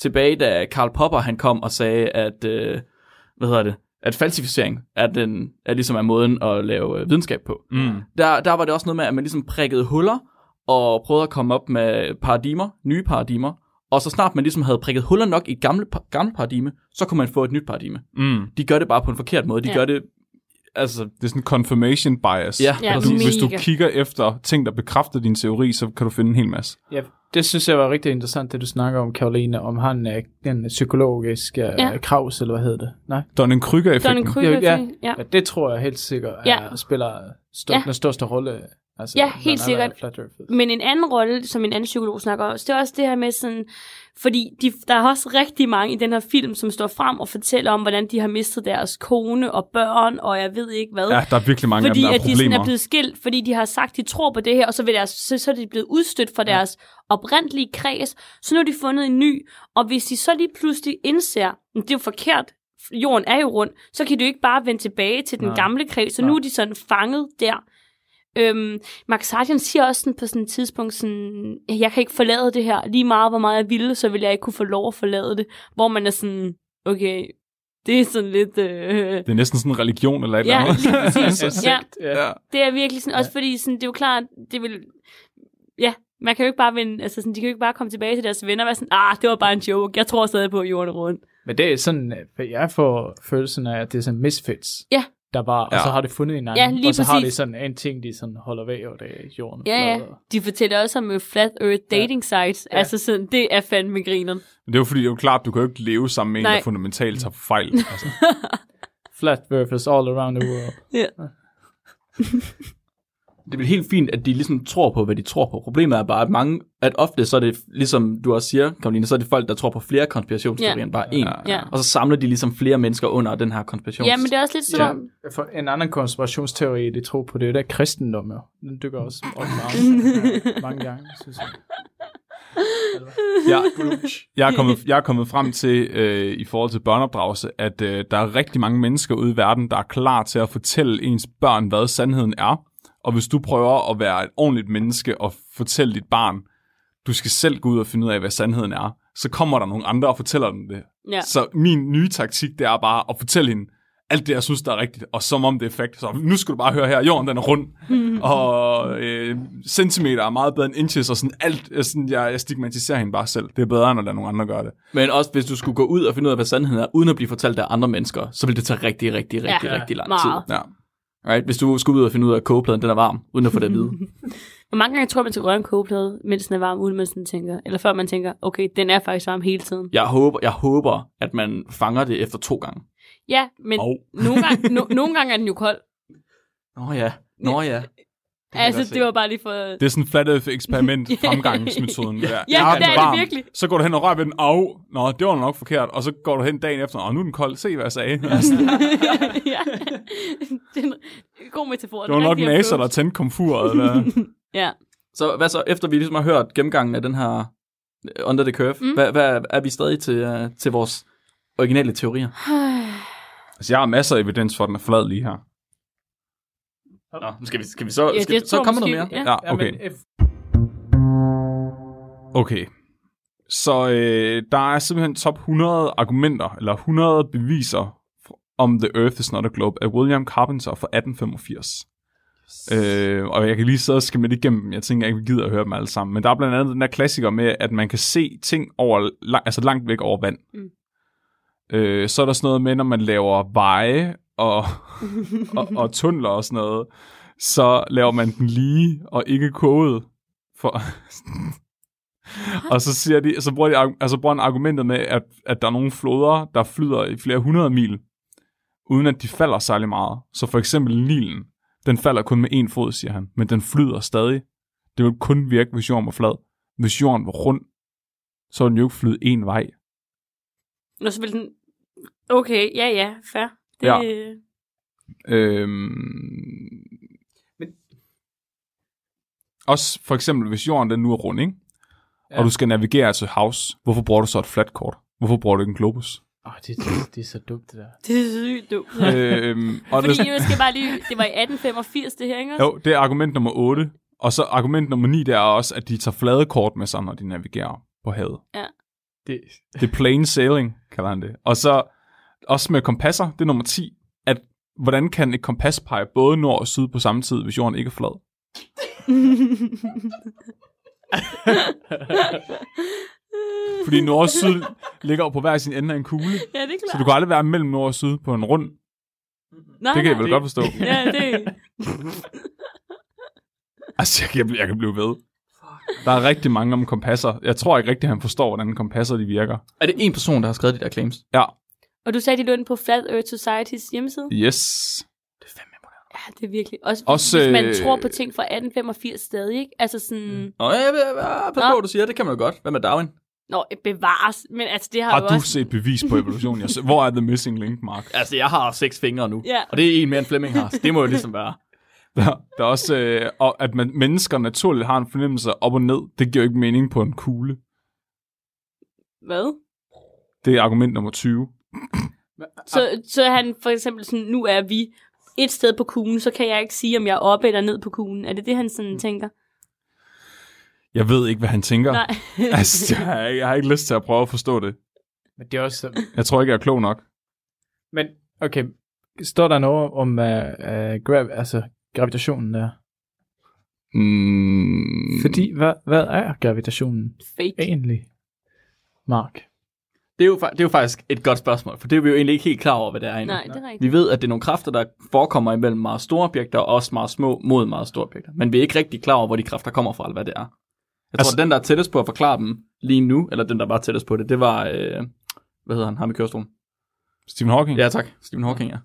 Tilbage da Karl Popper han kom og sagde, at, øh, hvad hedder det, at falsificering er, den, er ligesom er måden at lave øh, videnskab på. Mm. Der, der var det også noget med, at man ligesom prikkede huller, og prøvede at komme op med paradigmer, nye paradigmer, og så snart man ligesom havde prikket huller nok i et gamle, gamle paradigme, så kunne man få et nyt paradigme. Mm. De gør det bare på en forkert måde. De Ja. gør det, altså, Det er sådan en confirmation bias. Ja, Ja, du, hvis du kigger efter ting, der bekræfter din teori, så kan du finde en hel masse. Ja, det synes jeg var rigtig interessant, det du snakker om, Karoline, om han er den psykologiske Ja. ja. kraus, eller hvad hedder det? Nej? Dunning-Kruger-effekten. Donning Kryger, Ja, ja. ja. ja. Ja, det tror jeg helt sikkert Ja. er, spiller stor, Ja. den største rolle. Altså, Ja, helt sikkert. Men en anden rolle, som en anden psykolog snakker om, det er også det her med sådan, fordi de, der er også rigtig mange i den her film, som står frem og fortæller om, hvordan de har mistet deres kone og børn, og jeg ved ikke hvad. Ja, der er virkelig mange fordi af dem, der at er de sådan problemer. er blevet skilt, fordi de har sagt, de tror på det her, og så, vil deres, så, så er de blevet udstødt fra deres oprindelige kreds, så nu har de fundet en ny, og hvis de så lige pludselig indser, at det er jo forkert, jorden er jo rund, så kan de jo ikke bare vende tilbage til den Nej. gamle kreds, så Nej. nu er de sådan fanget der. Øhm, Max Sargent siger også sådan på sådan et tidspunkt sådan, jeg kan ikke forlade det her, lige meget hvor meget jeg ville, så vil jeg ikke kunne få lov at forlade det, hvor man er sådan, okay, det er sådan lidt... Øh, Det er næsten sådan en religion eller et ja, eller andet. lige præcis. ja, ja. ja. det er virkelig sådan, også fordi sådan, det er jo klart, det vil, ja, man kan jo ikke bare vende, altså sådan, de kan jo ikke bare komme tilbage til deres venner og være sådan, ah, det var bare en joke, jeg tror stadig på jorden rundt. Men det er sådan, øh, jeg får følelsen af, at det er sådan misfits. Ja, der var, og Ja. så har det fundet en anden, Ja, lige og så har præcis. det sådan en ting, de sådan holder væk, og det jorden. Ja, ja. og- De fortæller også om uh, flat earth dating sites. Ja. Altså sådan, det er fandme grineren. Men det er jo fordi, det er jo klart, du kan jo ikke leve sammen med en, Nej. der fundamentalt tager fejl. Altså. Flat earthers all around the world. Ja. Det er helt fint, at de ligesom tror på, hvad de tror på. Problemet er bare, at mange, at ofte så er det, ligesom du også siger, Karoline, så er det folk, der tror på flere konspirationsteorier Ja. end bare én. Ja. Ja. Og så samler de ligesom flere mennesker under den her konspirations... ja, men det er også lidt som Ja. For en anden konspirationsteori, de tror på, det er der kristendom, jo. Den dykker også op meget, mange gange, synes jeg. Jeg, jeg, er kommet, jeg er kommet frem til, øh, i forhold til børneopdragelse, at øh, der er rigtig mange mennesker ude i verden, der er klar til at fortælle ens børn, hvad sandheden er. Og hvis du prøver at være et ordentligt menneske og fortælle dit barn, du skal selv gå ud og finde ud af, hvad sandheden er, så kommer der nogle andre og fortæller dem det. Ja. Så min nye taktik, det er bare at fortælle hende alt det, jeg synes, der er rigtigt, og som om det er fakt. Så nu skal du bare høre her, jorden den er rund, og øh, centimeter er meget bedre end inches, og sådan alt, øh, sådan, jeg, jeg stigmatiserer hende bare selv. Det er bedre, end at lade nogle andre gøre det. Men også hvis du skulle gå ud og finde ud af, hvad sandheden er, uden at blive fortalt af andre mennesker, så vil det tage rigtig, rigtig, rigtig, Ja, rigtig lang meget. tid. Ja. Right? Hvis du skulle ud og finde ud af, at kogepladen den er varm, uden at få det at vide. Hvor mange gange tror man til at røre en kogeplade, mens den er varm, uden man sådan tænker? Eller før man tænker, okay, den er faktisk varm hele tiden. Jeg håber, jeg håber, at man fanger det efter to gange. Ja, men Og nogle, gange, no, nogle gange er den jo kold. Nå ja, nå ja. Det Altså, det var bare lige for... det er sådan flat earth eksperiment fremgangsmetoden. Der. Ja, Jeg det er det varm. virkelig. Så går du hen og rører ved den, af. Nå, det var nok forkert. Og så går du hen dagen efter, og nu er den kold. Se, hvad jeg sagde. ja. det er en god metafor. Det var nok naser, der tændte komfuret. Eller? Ja. Så hvad så, efter vi ligesom har hørt gennemgangen af den her øh, Under the Curve, mm. hvad, hvad er vi stadig til, uh, til vores originale teorier? altså, jeg har masser af evidens for, at den er flad lige her. Nå, skal vi, skal vi så, Ja, skal, det så kommer der mere? Ja. Ja, okay. Okay. Så øh, der er simpelthen top 100 argumenter, eller 100 beviser om The Earth is not a globe af William Carpenter fra 1885. Øh, og jeg kan lige sidde og skimme lidt igennem. Jeg tænker ikke, vi gider at høre dem alle sammen. Men der er blandt andet den der klassiker med, at man kan se ting over, lang, altså langt væk over vand. Mm. Øh, så er der sådan noget med, når man laver veje og, og, og tunneler og sådan noget, så laver man den lige og ikke koget. For, og så, siger de, så bruger de altså bruger han argumentet med, at, at der er nogle floder, der flyder i flere hundrede mil, uden at de falder særlig meget. Så for eksempel Nilen, den falder kun med en fod, siger han, men den flyder stadig. Det vil kun virke, hvis jorden var flad. Hvis jorden var rund, så ville den jo ikke flyde en vej. Nå, så vil den... Okay, ja, ja, fair. Det, Ja. ja. Øhm... Også for eksempel, hvis jorden den nu er rund, ikke? Ja. Ja. og du skal navigere til havs, hvorfor bruger du så et fladt kort? Hvorfor bruger du ikke en globus? Åh, det, det, det er så dumt, det der. det er sygt dumt. øhm, og Fordi det, jeg skal bare lige... Det var i 1885, det her, ikke jo, det er argument nummer 8. Og så argument nummer 9, det er også, at de tager flade kort med sig, når de navigerer på havet. det Det er plain sailing, kalder han det. Og så også med kompasser, det er nummer 10, at hvordan kan et kompas pege både nord og syd på samme tid, hvis jorden ikke er flad? Fordi nord og syd ligger jo på hver sin ende af en kugle, ja, det er klart. så du kan aldrig være mellem nord og syd på en rund. nej, Det kan jeg nej. vel godt forstå. Ja, det... Altså, jeg kan, jeg kan blive ved. Der er rigtig mange om kompasser. Jeg tror ikke rigtig, han forstår, hvordan kompasser de virker. Er det en person, der har skrevet de der claims? Ja, Og du sagde, de lå inde på Flat Earth Societys hjemmeside? yes. Det er fandme imponerende. Ja, det er virkelig. Også, Også, hvis man øh, tror på ting fra 1885 stadig, ikke? Altså sådan... Mm. Nå, jeg vil pas Nå. på, hvad du siger. Det kan man jo godt. Hvad med Darwin? Nå, bevares. Men altså, det har, Har du også... set bevis på evolution? Jeg Hvor er the missing link, Mark? Altså, jeg har seks fingre nu. Ja. Og det er en mere end Flemming har. Så det må jo ligesom være. Der, der er også, øh, og at man, mennesker naturligt har en fornemmelse op og ned. Det giver jo ikke mening på en kugle. Hvad? Det er argument nummer 20. Så, så han for eksempel sådan, nu er vi et sted på kuglen, så kan jeg ikke sige, om jeg er oppe eller ned på kuglen. Er det det, han sådan tænker? Jeg ved ikke, hvad han tænker. Nej. altså, jeg, har, jeg har ikke lyst til at prøve at forstå det. Men det er også... Jeg tror ikke, jeg er klog nok. Men, okay. Står der noget om uh, uh, grav, altså, gravitationen der? Mm, Fordi, hvad, hvad er gravitationen Fake. egentlig, Mark? Det er, jo, det er jo faktisk et godt spørgsmål, for det er vi jo egentlig ikke helt klar over, hvad det er endnu. Nej, det er rigtigt. Vi ved, at det er nogle kræfter, der forekommer imellem meget store objekter, og også meget små mod meget store objekter. Men vi er ikke rigtig klar over, hvor de kræfter kommer fra, eller hvad det er. Jeg tror, Altså- altså, den, der er tættest på at forklare dem lige nu, eller den, der var tættest på det, det var, øh, hvad hedder han, ham i kørestolen? Stephen Hawking. Ja, tak. Stephen Hawking, ja.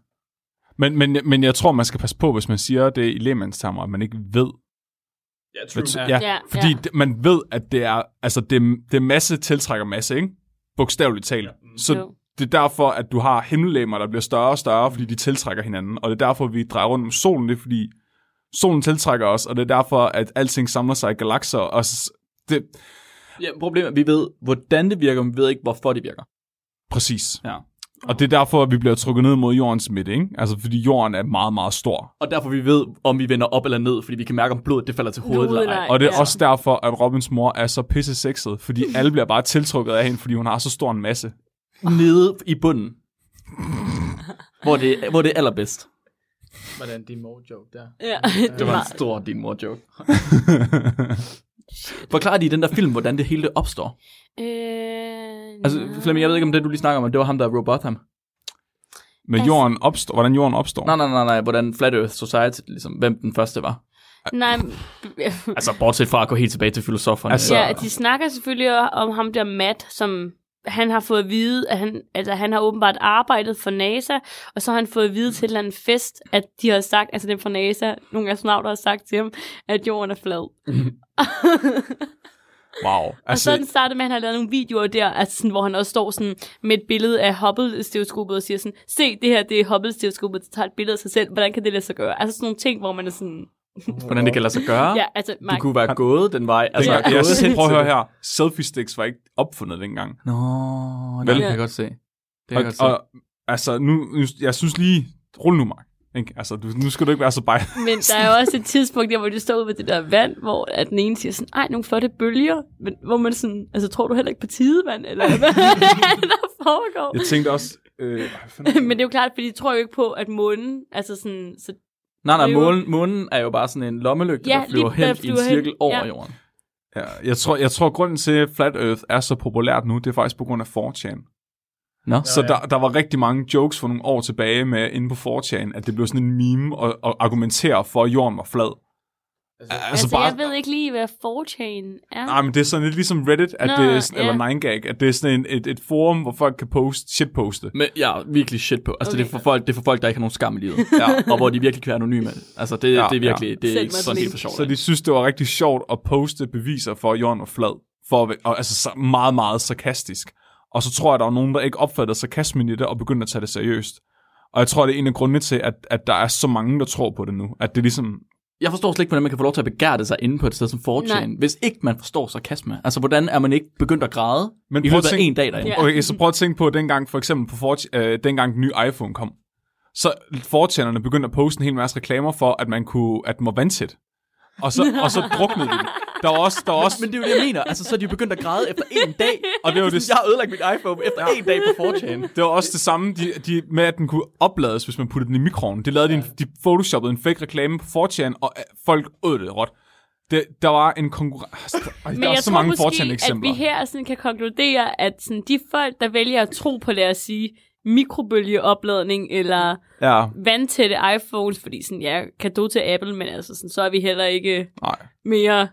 Men, men, men jeg tror, man skal passe på, hvis man siger det i lægemandstermer, at man ikke ved. Ja, Hvad- Ja. ja, Ja, fordi ja. man ved, at det er, altså det, det masse tiltrækker masse, ikke? Bogstaveligt talt. Så Jo. det er derfor, at du har himmellegemer, der bliver større og større, fordi de tiltrækker hinanden. Og det er derfor, vi drejer rundt om solen, det er fordi solen tiltrækker os, og det er derfor, at alting samler sig i galakser. Og det, ja problemet er, at vi ved, hvordan det virker, men vi ved ikke, hvorfor det virker. præcis. Ja. Og det er derfor, at vi bliver trukket ned mod jordens midte, ikke? Altså, fordi jorden er meget, meget stor. Og derfor vi ved, om vi vender op eller ned, fordi vi kan mærke, om blodet det falder til hovedet eller ej. Og det er Ja. også derfor, at Robins mor er så pisse sexet, fordi alle bliver bare tiltrukket af hende, fordi hun har så stor en masse. Nede i bunden. hvor, det, hvor det er allerbedst. Hvordan din mor-joke der. Ja, Det var en stor din mor joke. Forklar de i den der film, hvordan det hele opstår. Øh, Altså, Flemming, jeg ved ikke om det, du lige snakker om, men det var ham, der er Robotham. Men Altså- jorden opstår, hvordan jorden opstår. Nej, nej, nej, nej, hvordan Flat Earth Society, ligesom, hvem den første var. Nej, Altså, bortset fra at gå helt tilbage til filosoferne. Altså- ja, de snakker selvfølgelig om ham der Matt, som han har fået at vide, at han, altså, han har åbenbart arbejdet for NASA, og så har han fået at vide til en eller anden fest, at de har sagt, altså dem fra NASA, nogle astronauter har sagt til ham, at jorden er flad. Wow. Og Altså, sådan startede med, at han har lavet nogle videoer der, altså sådan, hvor han også står sådan med et billede af Hubble-stereoskopet og siger sådan, se, det her det er Hubble-stereoskopet, der tager et billede af sig selv, hvordan kan det lade sig gøre? Altså sådan nogle ting, hvor man er sådan, Hvordan det kan lade sig gøre. ja, altså, Du Mark, kunne være gået den vej. Altså, altså, Ja. jeg, jeg, prøv at høre her. Selfie sticks var ikke opfundet dengang. Nå, Vel? det kan jeg godt se. Det kan jeg Og, godt se. og altså, nu, nu, jeg synes lige, rul nu, Mark. Ikke? Altså, du, nu skal du ikke være så bare. Men der er jo også et tidspunkt, der, hvor de står ude ved det der vand, hvor at den ene siger sådan, ej, nogle flotte bølger, men hvor man sådan, altså tror du heller ikke på tidevand, eller hvad der foregår? Jeg tænkte også... Øh, Men det er jo klart, fordi de tror jo ikke på, at månen, altså sådan, så, Nej, nej, flyver. månen, månen er jo bare sådan en lommelygte, Ja, der flyver lige- hen i en flyver hen. cirkel over Ja. jorden. Ja, jeg tror, jeg tror, grunden til, at Flat Earth er så populært nu, det er faktisk på grund af 4chan. Nå. Så ja. der, der var rigtig mange jokes for nogle år tilbage med inde på 4chan, at det blev sådan en meme at, at argumentere for, at jorden var flad. Altså, altså, jeg ved ikke lige, hvad 4chan er. Nej, men det er sådan lidt ligesom Reddit, at Nå, det er sådan, ja. eller 9gag, at det er sådan en, et, et forum, hvor folk kan poste, shitposte. Men ja, virkelig shit på. Altså, okay. det, er for folk, det er for folk, der ikke har nogen skam i livet. Ja. og hvor de virkelig kan være anonyme. Altså, det, Ja, det er virkelig, det er Send ikke sådan helt for sjovt. Så de synes, det var rigtig sjovt at poste beviser for, at jorden var flad. For, at- og, altså så meget, meget sarkastisk. Og så tror jeg, der var nogen, der ikke opfattede sarkasmen i det, og begyndte at tage det seriøst. Og jeg tror, det er en af grundene til, at, at der er så mange, der tror på det nu. At det ligesom... Jeg forstår slet ikke, hvordan man kan få lov til at begære det sig inde på et sted som 4chan, Nej. hvis ikke man forstår sarkasme. Altså, hvordan er man ikke begyndt at græde Men i at løbet af en dag derinde? Ja. Okay, så prøv at tænke på, dengang for eksempel på 4, øh, dengang den nye iPhone kom. Så 4 begyndte at poste en hel masse reklamer for, at man kunne, at den var vandtæt. Og så, og så druknede de det. Der var også, der var også Men det er jo det, jeg mener. Altså, så er de jo begyndt at græde efter en dag. Og det var det- Jeg har ødelagt mit iPhone efter en dag på 4chan. Det var også det samme de, de, med, at den kunne oplades, hvis man puttede den i mikroen. Det lavede de, en, de photoshoppede en fake reklame på 4chan, og øh, folk åd det råt. Det, der var en konkurrence. Men Der er jeg så tror mange måske, 4chan at eksempler. vi her sådan kan konkludere, at sådan, de folk, der vælger at tro på, lad os sige, mikrobølgeopladning eller Ja, vandtætte iPhones, fordi sådan, ja, kado til Apple, men altså sådan, så er vi heller ikke nej. mere...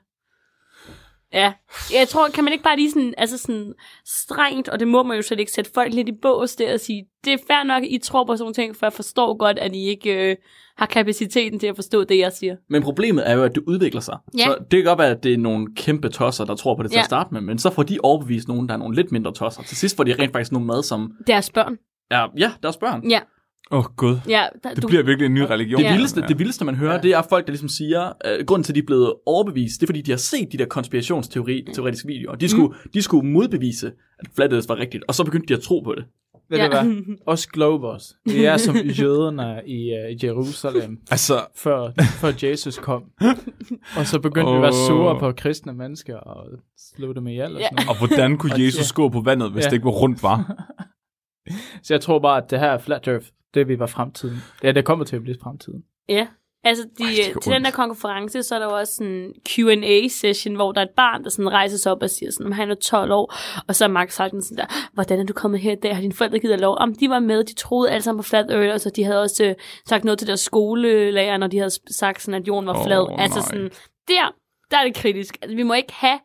Ja, jeg tror, kan man ikke bare lige sådan, altså sådan strengt, og det må man jo slet ikke sætte folk lidt i bås der og sige, det er fair nok, I tror på sådan nogle ting, for jeg forstår godt, at I ikke øh, har kapaciteten til at forstå det, jeg siger. Men problemet er jo, at det udvikler sig. Ja. Så det kan godt være, at det er nogle kæmpe tosser, der tror på det til Ja. at starte med, men så får de overbevist nogen, der er nogle lidt mindre tosser. Til sidst får de rent faktisk nogle mad, som Deres børn. er, ja, deres børn. Ja, Åh, oh, gud. ja. Der, Det bliver virkelig en ny religion. Det Ja. vildeste, det vildeste, man hører, ja. det er folk, der ligesom siger, øh, grunden til, at de er blevet overbevist, det er fordi, de har set de der konspirationsteoretiske videoer. De skulle, mm. de skulle modbevise, at Flat Earth var rigtigt, og så begyndte de at tro på det. Ved Ja. du hvad? Os Globers. Vi er som jøderne i uh, Jerusalem, Altså, før, før Jesus kom. Og så begyndte vi at være sure på kristne mennesker og slå dem ihjel og Ja. sådan noget. og hvordan kunne Jesus gå på vandet, hvis Ja. det ikke var rundt, var? Så jeg tror bare, at det her er Flat Earth, det vi var fremtiden. Ja, det kommer til at blive fremtiden. ja. Altså, de, Ej, til den der ondt. konference, så er der jo også en Q&A-session, hvor der er et barn, der sådan rejser sig op og siger sådan, han er 12 år, og så er Mark sagt sådan der, hvordan er du kommet her i dag? Har dine forældre givet dig lov? Om de var med, de troede alle sammen på flat earth, og så de havde også øh, sagt noget til deres skolelærer, når de havde sagt sådan, at jorden var flad. altså nej. sådan, der, der er det kritisk. Altså, vi må ikke have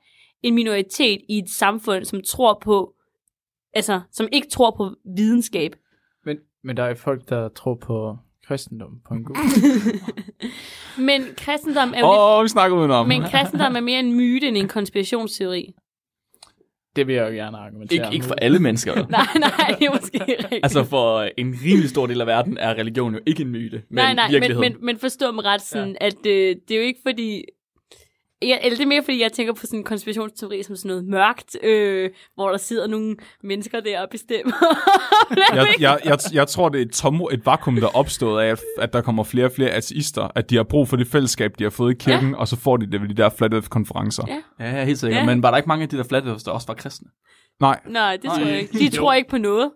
en minoritet i et samfund, som tror på, altså, som ikke tror på videnskab. Men, men der er folk, der tror på kristendom på en god Men kristendom er jo Åh, lidt, oh, vi snakker udenom. men kristendom er mere en myte end en konspirationsteori. Det vil jeg jo gerne argumentere Ikke, ikke for alle mennesker. Nej, nej, det er måske rigtigt. altså for en rimelig stor del af verden er religion jo ikke en myte, men nej, nej, men, virkeligheden. men, men forstå mig ret sådan, ja. at øh, det er jo ikke fordi... Jeg, eller det er mere, fordi jeg tænker på sådan en konspirationsteori som sådan noget mørkt, øh, hvor der sidder nogle mennesker der og bestemmer. jeg, jeg, jeg, jeg tror, det er et, tom, et vakuum, der er opstået af, at, at der kommer flere og flere ateister, at de har brug for det fællesskab, de har fået i kirken, ja. og så får de det ved de der flat earth-konferencer. Ja. Ja, ja, helt sikkert. Ja. Ja. Men var der ikke mange af de der flat earthers, der også var kristne? Nej, Nej, det tror Nej. jeg ikke. De tror ikke på noget.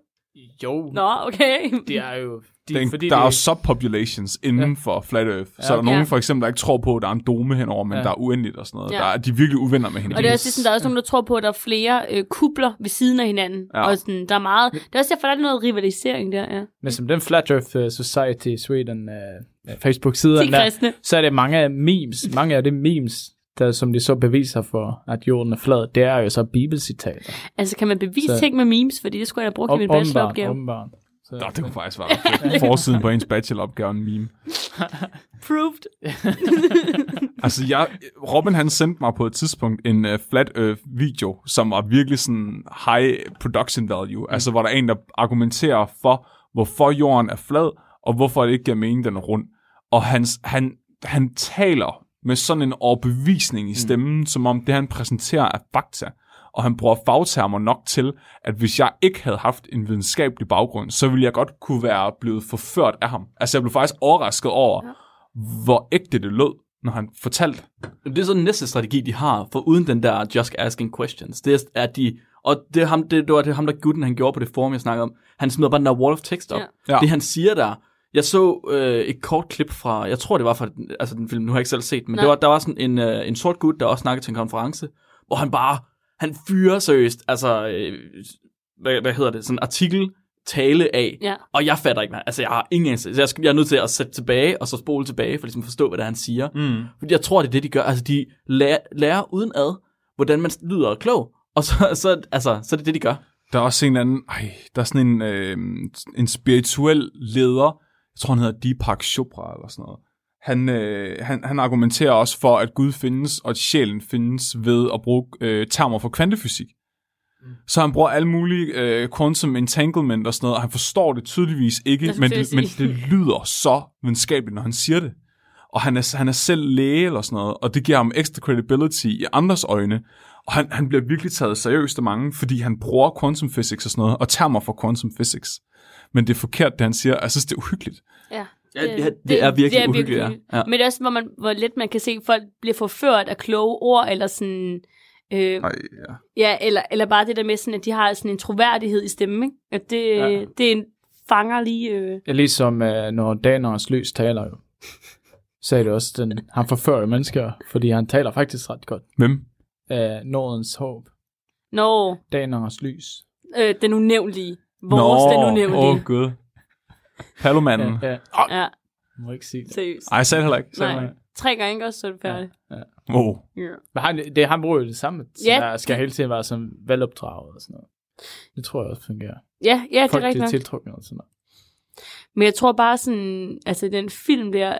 Jo, Nå, okay. det er jo... De, den, fordi der er jo det, subpopulations inden ja. for flat earth. Så Ja. er der nogen Ja. for eksempel, der ikke tror på, at der er en dome henover, men Ja. der er uendeligt og sådan noget. Ja. Der er, de er virkelig uvenner med hinanden. Og det er også sådan, der er også nogen, der tror på, at der er flere øh, kubler ved siden af hinanden. Ja. Og sådan, der er meget... Det er også derfor, der er noget rivalisering der, ja. men som den Flat Earth uh, Society Sweden uh, Facebook-side, der, kristne. så er det mange af memes, mange af det memes, der, som de så beviser for, at jorden er flad, det er jo så bibelcitater. Altså, kan man bevise Så- ting med memes? Fordi det skulle jeg have brugt i min bacheloropgave. åbenbart. Så, Nå, det kunne faktisk være. Forsiden på ens bacheloropgave en meme. Proved. Altså, jeg, Robin han sendte mig på et tidspunkt en uh, Flat Earth video, som var virkelig sådan high production value. Mm. Altså, hvor der er en, der argumenterer for, hvorfor jorden er flad, og hvorfor det ikke giver mening, den er rund. Og han, han, han taler med sådan en overbevisning i stemmen, mm. som om det, han præsenterer, er fakta. Og han bruger fagtermer nok til, at hvis jeg ikke havde haft en videnskabelig baggrund, så ville jeg godt kunne være blevet forført af ham. Altså, jeg blev faktisk overrasket over, ja. hvor ægte det lød, når han fortalte. Det er så den næste strategi, de har, for uden den der just asking questions. Det er, at de, og det, er ham, det, det var det ham, der gutten, han gjorde på det forum, jeg snakkede om. Han smider bare den der wall of text op. Ja. Det han siger der, jeg så øh, et kort klip fra, jeg tror det var fra den- altså den film, nu har jeg ikke selv set men Nej. det var, der var sådan en, øh, en sort gut, der også snakkede til en konference, hvor han bare, han fyrer seriøst, altså, øh, hvad, hvad hedder det, sådan en artikel, tale af, Ja. og jeg fatter ikke, hvad, altså jeg har ingen anelse, så jeg, skal- jeg er nødt til at sætte tilbage, og så spole tilbage, for ligesom at forstå, hvad det er, han siger. Mm. Fordi jeg tror, det er det, de gør. Altså, de lærer, lærer uden ad, hvordan man lyder klog. Og så, så, altså, så er det det, de gør. Der er også en eller anden, ej, der er sådan en, øh, en spirituel leder, jeg tror han hedder Deepak Chopra eller sådan noget. Han, øh, han, han argumenterer også for, at Gud findes, og at sjælen findes ved at bruge øh, termer for kvantefysik. Så han bruger alle mulige øh, quantum entanglement og sådan noget, og han forstår det tydeligvis ikke, men det, men det lyder så videnskabeligt, når han siger det. Og han er, han er selv læge eller sådan noget, og det giver ham ekstra credibility i andres øjne. Og han, han bliver virkelig taget seriøst af mange, fordi han bruger quantum physics og sådan noget, og termer for quantum physics. Men det er forkert, det han siger. Jeg synes, det er uhyggeligt. Ja. Ja, det, det er virkelig uhyggeligt, ja. ja. Men det er også, hvor, man, hvor let man kan se, at folk bliver forført af kloge ord, eller sådan... Øh, Ej, ja. ja, eller, eller bare det der med, sådan, at de har sådan en troværdighed i stemmen, ikke? At det, Ja. det er en fanger lige... Øh, Ja, ligesom uh, når Daners lys taler jo. Så er det også, den, han forfører jo mennesker, fordi han taler faktisk ret godt. Hvem? Uh, Nordens håb. når Daners lys. øh, den unævnlige. Vores den unævnlige. Åh, oh, gud. Pallomanden. Ja, ja. Ja, Må ikke sige det. seriøst. Ej, det heller ikke. Så, Nej. Nej. Tre gange ikke også, så er det færdigt. Oh. Ja. Men han, det, han bruger jo det samme. Så Ja, der skal det- hele tiden være sådan velopdraget og sådan noget. Det tror jeg også fungerer. Ja, ja, det er Folk rigtigt bliver nok. tiltrukket og sådan noget. Men jeg tror bare sådan, altså den film der,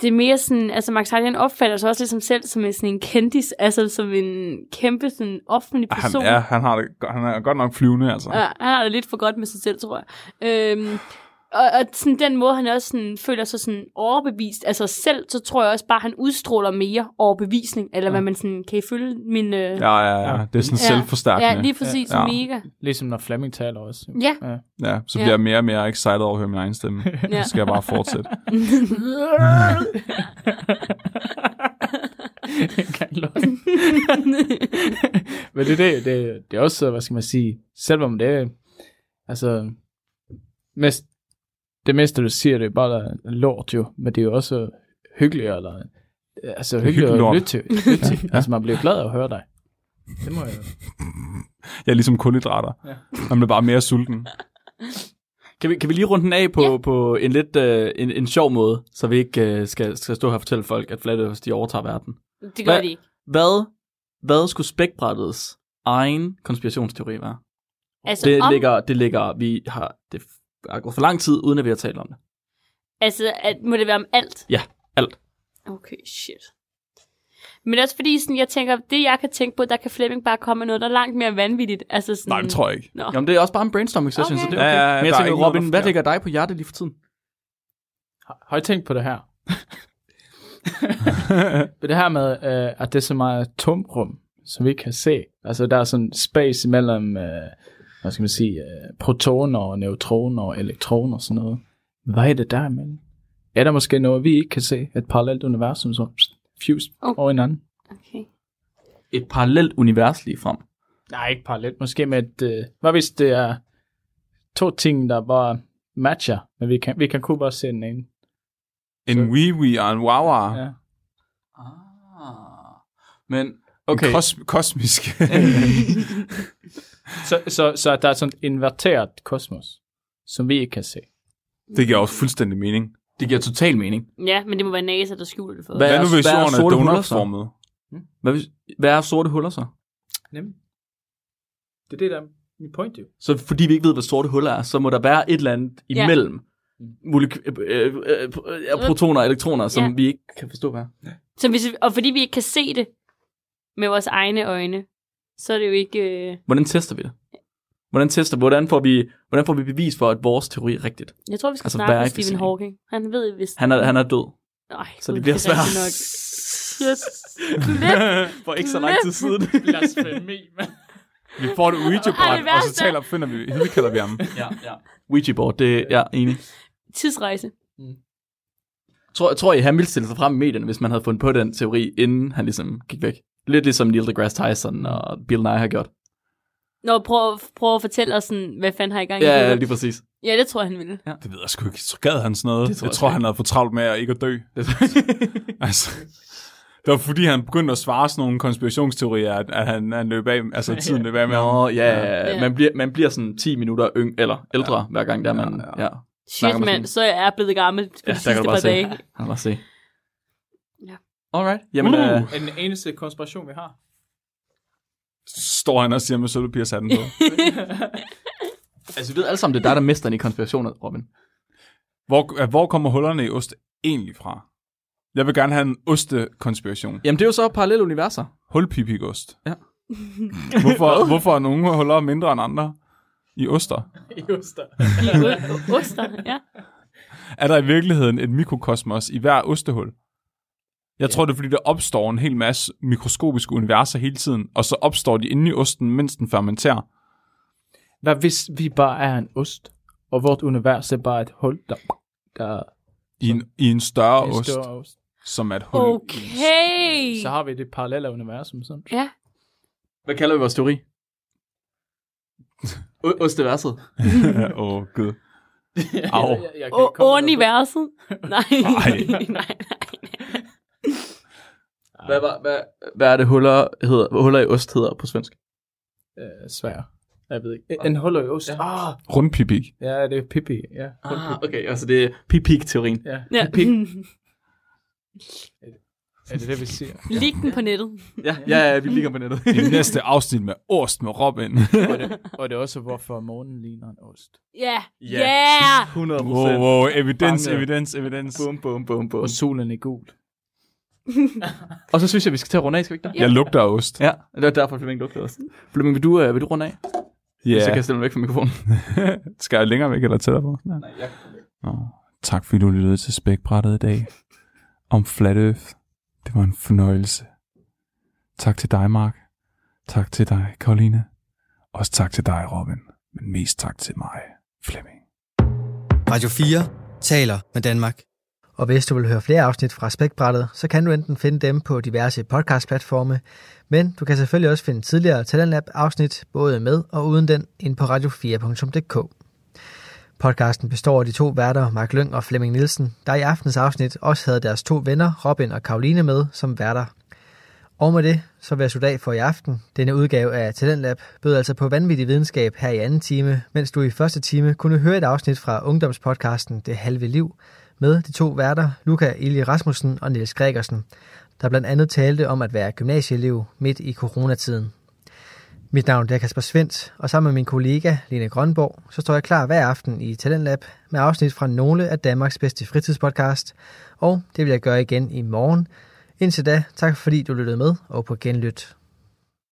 det er mere sådan, altså Max han opfatter sig også ligesom selv som en, sådan en kendis, altså som en kæmpe sådan offentlig Han, person. er, han, har det, han er godt nok flyvende, altså. Ja, han har det lidt for godt med sig selv, tror jeg. Øhm, og, og sådan den måde, han også sådan, føler sig sådan overbevist af sig selv, så tror jeg også bare, han udstråler mere overbevisning, eller hvad man sådan, kan I følge min... Øh, Ja, ja, ja. Det er sådan Ja. selvforstærkende. ja, lige præcis, Ja. ja. mega. Ligesom når Flemming taler også. Ja, Ja. Ja, så Ja. bliver jeg mere og mere excited over at høre min egen stemme. Ja. Så skal jeg bare fortsætte. Løgn. Men det, er det, det, det er også, hvad skal man sige, selvom det er, altså, mest, det meste, du siger, det er bare lort jo, men det er jo også hyggeligt, eller altså hyggeligt at lytte til. Lytte til. Altså, man bliver glad af at høre dig. Det må jeg Jeg er ligesom kulhydrater. Ja. Man bliver bare mere sulten. Kan vi, kan vi lige runde den af på, ja. på en lidt øh, en, en sjov måde, så vi ikke øh, skal, skal stå her og fortælle folk, at Flat Earth, de overtager verden? Det gør Hvad? de ikke. Hvad, hvad skulle spækbrættets egen konspirationsteori være? Altså, Det om, ligger, det ligger, vi har, det har gået for lang tid, uden at vi har talt om det. altså at, må det være om alt? Ja, alt. Okay, shit. Men også fordi, sådan, jeg tænker, det jeg kan tænke på, der kan Flemming bare komme med noget, der er langt mere vanvittigt. Altså sådan, Nej, det tror jeg ikke. Nå. Jamen, det er også bare en brainstorming session, Okay. så det er okay. Ja, ja, ja, Men jeg der er tænker, ikke noget, Robin, der hvad ligger dig på hjertet lige for tiden? Har, har I tænkt på det her? det her med, øh, at det er så meget tomrum, som vi ikke kan se. Altså, der er sådan space imellem, øh, hvad skal man sige, øh, protoner og neutroner og elektroner og sådan noget. Hvad er det der imellem? Er der måske noget, vi ikke kan se? Et parallelt universum, så pst, fuse Okay. over hinanden? Okay. Et parallelt univers lige frem. Nej, ikke parallelt. Måske med et... Øh, hvad hvis det er to ting, der bare matcher, men vi kan, vi kan kun bare se den ene. En wee-wee og en wawa. Ja. Ah. Men, Okay. okay. Kos- kosmisk. Så, så, så der er sådan et inverteret kosmos, som vi ikke kan se. det giver også fuldstændig mening. Det giver total mening. Ja, men det må være NASA, der skjuler det for os. Hvad- Hvad er- nu hvis er jorden er sorte huller så? donutformet? Hvad, hvis, hvad er sorte huller så? Nemlig. Det er det, der er min point, jo. Så fordi vi ikke ved, hvad sorte huller er, så må der være et eller andet Ja. imellem moleky- øh, øh, øh, øh, protoner og elektroner, som Ja. vi ikke kan forstå, hvad er. Så hvis, og fordi vi ikke kan se det med vores egne øjne, så er det jo ikke... Øh... Hvordan tester vi det? Hvordan tester, hvordan får vi, hvordan får vi bevis for, at vores teori er rigtigt? Jeg tror, vi skal Altså, snakke med. Stephen Hawking. Han ved vist... Han er, han er død, Nej, så det bliver er svært. nok. Yes. Klip. For ikke så lang tid siden. Blasfemi. Vi får Ouija-bræt, det og så taler, finder vi, hedder vi ham. ja, ja. Ouija board, det ja, enig. Tidsrejse. Tror, tror I, han ville stille sig frem i medierne, hvis man havde fundet på den teori, inden han ligesom gik væk? Lidt ligesom Neil deGrasse Tyson og Bill Nye har gjort. Nå, prøv, prøv at fortælle os, sådan, hvad fanden har I gang i? Ja, hovedet? lige præcis. ja, det tror jeg, han ville. Det ved jeg sgu ikke. Så gad han sådan noget. Det Det tror jeg, jeg tror, ikke. han havde for travlt med at ikke at dø. altså, det var fordi, han begyndte at svare sådan nogle konspirationsteorier, at, at han, han løb af, altså tiden løb af med ham. Nå, ja, ja. Ja. Man, bliver, man bliver sådan 10 minutter yng, eller ældre, ja. hver gang der man... Ja, ja. Shit, mand, så er jeg blevet gammel på Ja, de der sidste du bare par se. dage. Han kan bare se. Alright. Jamen, uh, Er den eneste konspiration, vi har? Står han og siger med sølvpapirshatten på. altså, vi ved alle sammen, det er dig, der mister i konspirationer, Robin. Hvor, hvor kommer hullerne i ost egentlig fra? Jeg vil gerne have en ostekonspiration. Jamen, det er jo så parallelle universer. Hulpipikost. Ja. Hvorfor, hvorfor er nogle huller mindre end andre i oster? Just der. I o- oster, ja. Er der i virkeligheden et mikrokosmos i hver ostehul? Jeg tror, det er, fordi der opstår en hel masse mikroskopiske universer hele tiden, og så opstår de inde i osten, mens den fermenterer. Hvad hvis vi bare er en ost, og vort univers er bare et hul, der, der I en, i en større en ost, større ost? som er et hul. Okay. Så har vi det parallelle universum. Sådan. Ja. Hvad kalder vi vores teori? O- Osteverset. Åh, oh, gud. Au. Universet. Nej. Ej. nej, nej. Hvad, hvad, hvad, hvad er det huller, hedder, hvad huller i ost hedder på svensk? Øh, svær. Jeg ved ikke. En hul i ost. Ah, Rundpipik. ja, det er Pippi. Ja, Ah, okay, altså det er pipik-teorien. ja. Ja. Er det det, vi siger? Lig den på nettet. Ja, ja, ja, vi ligger på nettet. I næste afsnit med ost med Robin. og, det, og det er også, hvorfor månen ligner en ost. Ja. Ja. Ja. 100 wow, wow, evidens, Fanget. evidens, evidens. Bum, bum, bum, bum. Og solen er gul. Og så synes jeg, vi skal til at runde af, skal vi ikke det? Jeg lugter af ost. Ja, det er derfor, Flemming lugter også. Flemming, vil du, uh, vil du runde af? Ja. Så kan jeg stille mig væk fra mikrofonen. Skal jeg længere væk eller tættere på? Nej, jeg... Nå, tak fordi du lyttede til Spækbrættet i dag. Om Flat Earth. Det var en fornøjelse. Tak til dig, Mark. Tak til dig, Karoline. Også tak til dig, Robin. Men mest tak til mig, Flemming. Radio 4 taler med Danmark. Og hvis du vil høre flere afsnit fra Spækbrættet, så kan du enten finde dem på diverse podcastplatforme, men du kan selvfølgelig også finde tidligere Talentlab afsnit, både med og uden den, ind på radio4.dk. Podcasten består af de to værter, Mark Lyng og Flemming Nielsen, der i aftens afsnit også havde deres to venner, Robin og Karoline med som værter. Og med det, så vil jeg slutte af for i aften. Denne udgave af Talentlab bød altså på vanvittig videnskab her i anden time, mens du i første time kunne høre et afsnit fra ungdomspodcasten Det Halve Liv med de to værter, Luca Eli Rasmussen og Niels Gregersen, der blandt andet talte om at være gymnasieelev midt i coronatiden. Mit navn er Kasper Svendt, og sammen med min kollega Lene Grønborg, så står jeg klar hver aften i Talentlab med afsnit fra nogle af Danmarks bedste fritidspodcast, og det vil jeg gøre igen i morgen. Indtil da, tak fordi du lyttede med, og på genlyt.